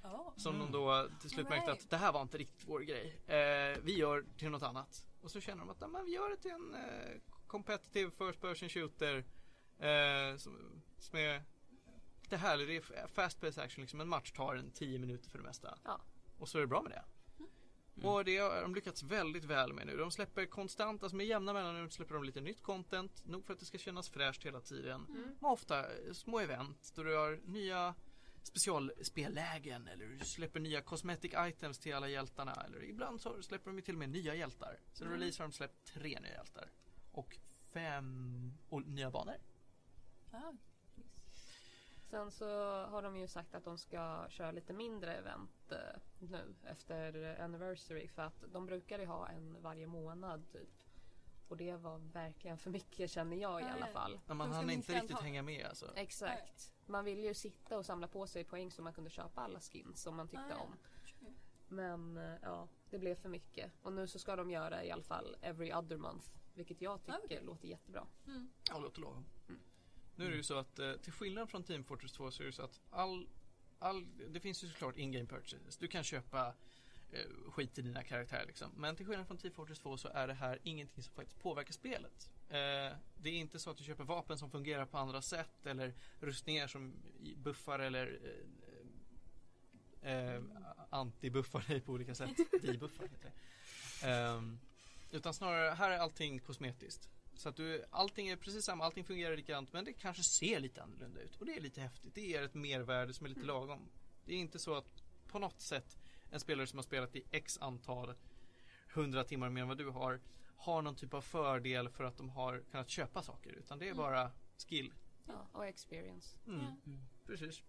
Oh. Som Mm. de då till slut märkte att det här var inte riktigt vår grej. Eh, vi gör till något annat. Och så känner de att "Ja, men vi gör det till en eh, competitive first person shooter. Eh, som, som är lite härlig. Det är fast paced action liksom. En match tar en 10 minuter för det mesta. Ja. Och så är det bra med det. Mm. Och det har de lyckats väldigt väl med nu. De släpper konstant, alltså med jämna mellanrum släpper de lite nytt content. Nog för att det ska kännas fräscht hela tiden. Mm. Men ofta eh, små event då du har nya specialspellägen eller du släpper nya cosmetic items till alla hjältarna. Eller ibland så släpper de ju till och med nya hjältar. Sen Mm. release har de släppt tre nya hjältar. Och fem och nya banor. Ah. Sen så har de ju sagt att de ska köra lite mindre event eh, nu efter anniversary för att de brukar ju ha en varje månad typ. Och det var verkligen för mycket känner jag i Ja, alla ja. fall. Men man hann inte riktigt antal. hänga med alltså. Exakt. Man ville ju sitta och samla på sig poäng så man kunde köpa alla skins som man tyckte Ah, ja. om. Men eh, ja, det blev för mycket. Och nu så ska de göra i alla fall every other month. Vilket jag tycker Ah, låter jättebra. Mm. Ja, det låter lagom. Nu är det ju så att eh, till skillnad från Team Fortress 2 så är det så att all, all det finns ju såklart in-game purchases. Du kan köpa eh, skit till dina karaktärer liksom. Men till skillnad från Team Fortress 2 så är det här ingenting som faktiskt påverkar spelet. Eh, det är inte så att du köper vapen som fungerar på andra sätt eller rustningar som i- buffar eller eh, eh, anti-buffar dig på olika sätt. Debuffar heter det. Ehm, utan snarare, här är allting kosmetiskt. Så att du, allting är precis samma, allting fungerar likadant men det kanske ser lite annorlunda ut. Och det är lite häftigt. Det ger ett mervärde som är lite lagom. Det är inte så att på något sätt en spelare som har spelat i x antal hundra timmar mer än vad du har har någon typ av fördel för att de har kunnat köpa saker. Utan det är Mm. bara skill. Ja, och experience. Mm. Ja. Precis.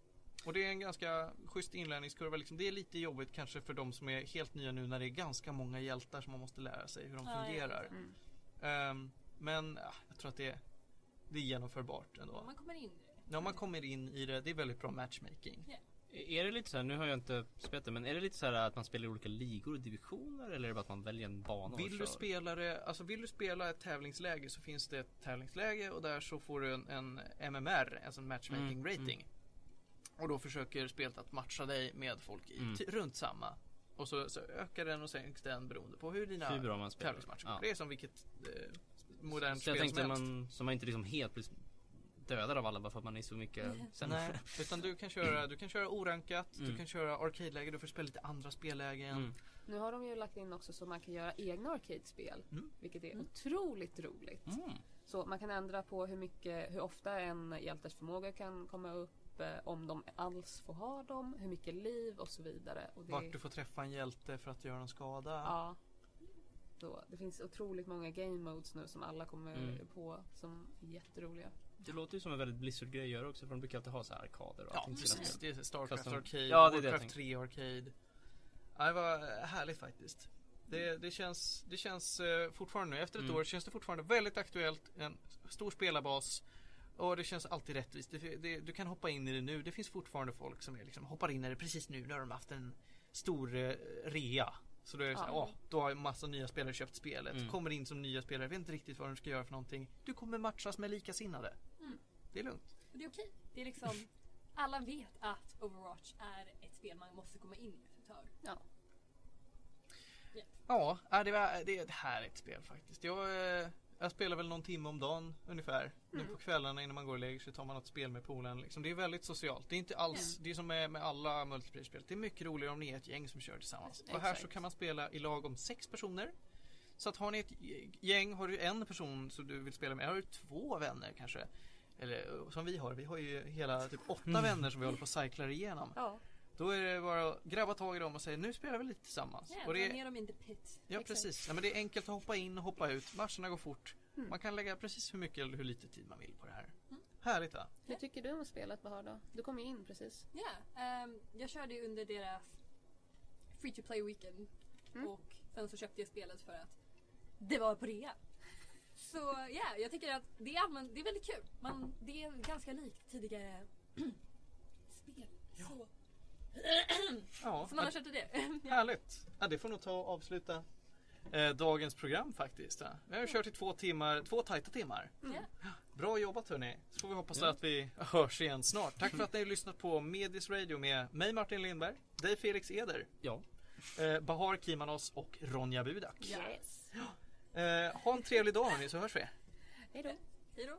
Och det är en ganska schysst inlärningskurva. Liksom. Det är lite jobbigt kanske för de som är helt nya nu när det är ganska många hjältar som man måste lära sig hur de Ja, ja. fungerar. Mm. Ehm, men ja, jag tror att det, det är genomförbart ändå. Om man kommer in i det. När man kommer in i det, det är väldigt bra matchmaking. Är det lite så här, nu har jag inte spelat det, men är det lite så här att man spelar i olika ligor och divisioner eller är det bara att man väljer en bana och Vill du, kör? spela det, alltså vill du spela ett tävlingsläge så finns det ett tävlingsläge och där så får du en, en MMR, alltså en matchmaking Mm, rating. Och då försöker spelet att matcha dig med folk i Mm. runt samma. Och så, så ökar den och sänks den beroende på hur dina Hur tävlingsmatcher Ja. går. Det är som vilket eh, modernt Så jag spel tänkte som helst. man, så man inte liksom helt blir dödad av alla bara för att man är så mycket sämre. Nej, utan du kan köra, du kan köra orankat, du Mm. kan köra arcade-läge, du får spela lite andra spellägen. Mm. Nu har de ju lagt in också så man kan göra egna arcade-spel. Mm. Vilket är Mm. otroligt roligt. Mm. Så man kan ändra på hur mycket, hur ofta en hjältes förmåga kan komma upp, eh, om de alls får ha dem, hur mycket liv och så vidare. Och det, Vart du får träffa en hjälte för att göra en skada. Ja. Så, det finns otroligt många game modes nu som alla kommer Mm. på som är jätteroliga. Det låter ju som en väldigt Blizzard-grej att göra också för de brukar alltid ha så här arkader och Ja, allting sina precis. Det är Starcraft Custom. Arcade, Ja, det är Warcraft tänkte. 3 Arcade. Ja, det var härligt faktiskt. Det, det känns, det känns eh, fortfarande nu, efter ett Mm. år känns det fortfarande väldigt aktuellt. En stor spelarbas. Och det känns alltid rättvist. Det, det, du kan hoppa in i det nu. Det finns fortfarande folk som är liksom, hoppar in i det precis nu. Har de haft en stor eh, rea. Så då är det så här, Ja. åh, då har en massa nya spelare köpt spelet. Mm. Kommer in som nya spelare, vet inte riktigt vad de ska göra för någonting. Du kommer matchas med likasinnade. det är lugnt. Och det är okej. Det är liksom, alla vet att Overwatch är ett spel man måste komma in i efter ett tag. Ja. Ja, äh, det, var, det är ett härligt spel faktiskt. Jag, eh, jag spelar väl någon timme om dagen ungefär. Nu på kvällarna innan man går och lägger sig tar man något spel med polaren. Liksom. Det är väldigt socialt. Det är inte alls, det är som med, med alla multiplayer-spel. Det är mycket roligare om ni är ett gäng som kör tillsammans. Och här så Exakt. kan man spela i lag om sex personer. Så att har ni ett gäng, har du en person som du vill spela med, har du två vänner kanske. Eller eh, som vi har, vi har ju hela typ åtta vänner som vi håller på och cyklar igenom. Ja, Då är det bara att grabba tag i dem och säga nu spelar vi lite tillsammans. Ja, och det dra är, ner dem in the pit. Ja Exakt. precis. Ja, men det är enkelt att hoppa in och hoppa ut. Matcherna går fort. Man kan lägga precis hur mycket eller hur lite tid man vill på det här. Härligt va? hur tycker du om spelet Bahar då? Du kom ju in precis. Ja, ehm, jag körde ju under deras free to play weekend. Mm. Och sen så köpte jag spelet för att det var på rea. Så ja, jag tycker att det är, allmän, det är väldigt kul. Man, det är ganska likt tidigare spel. Så, Ja, så man har köpt det. ja. härligt. Ja, det får nog ta och avsluta eh, dagens program faktiskt. Ja. Vi har kört i två timmar, två tajta timmar. Ja. Bra jobbat hörni. Så får vi hoppas Ja. att vi hörs igen snart. Tack för att ni har lyssnat på Medis Radio med mig Martin Lindberg, dig Felix Eder, Ja. eh, Bahar Kimanos och Ronja Budak. Yes. Eh, ha en trevlig dag hörni så hörs vi. Hej då. Hej då.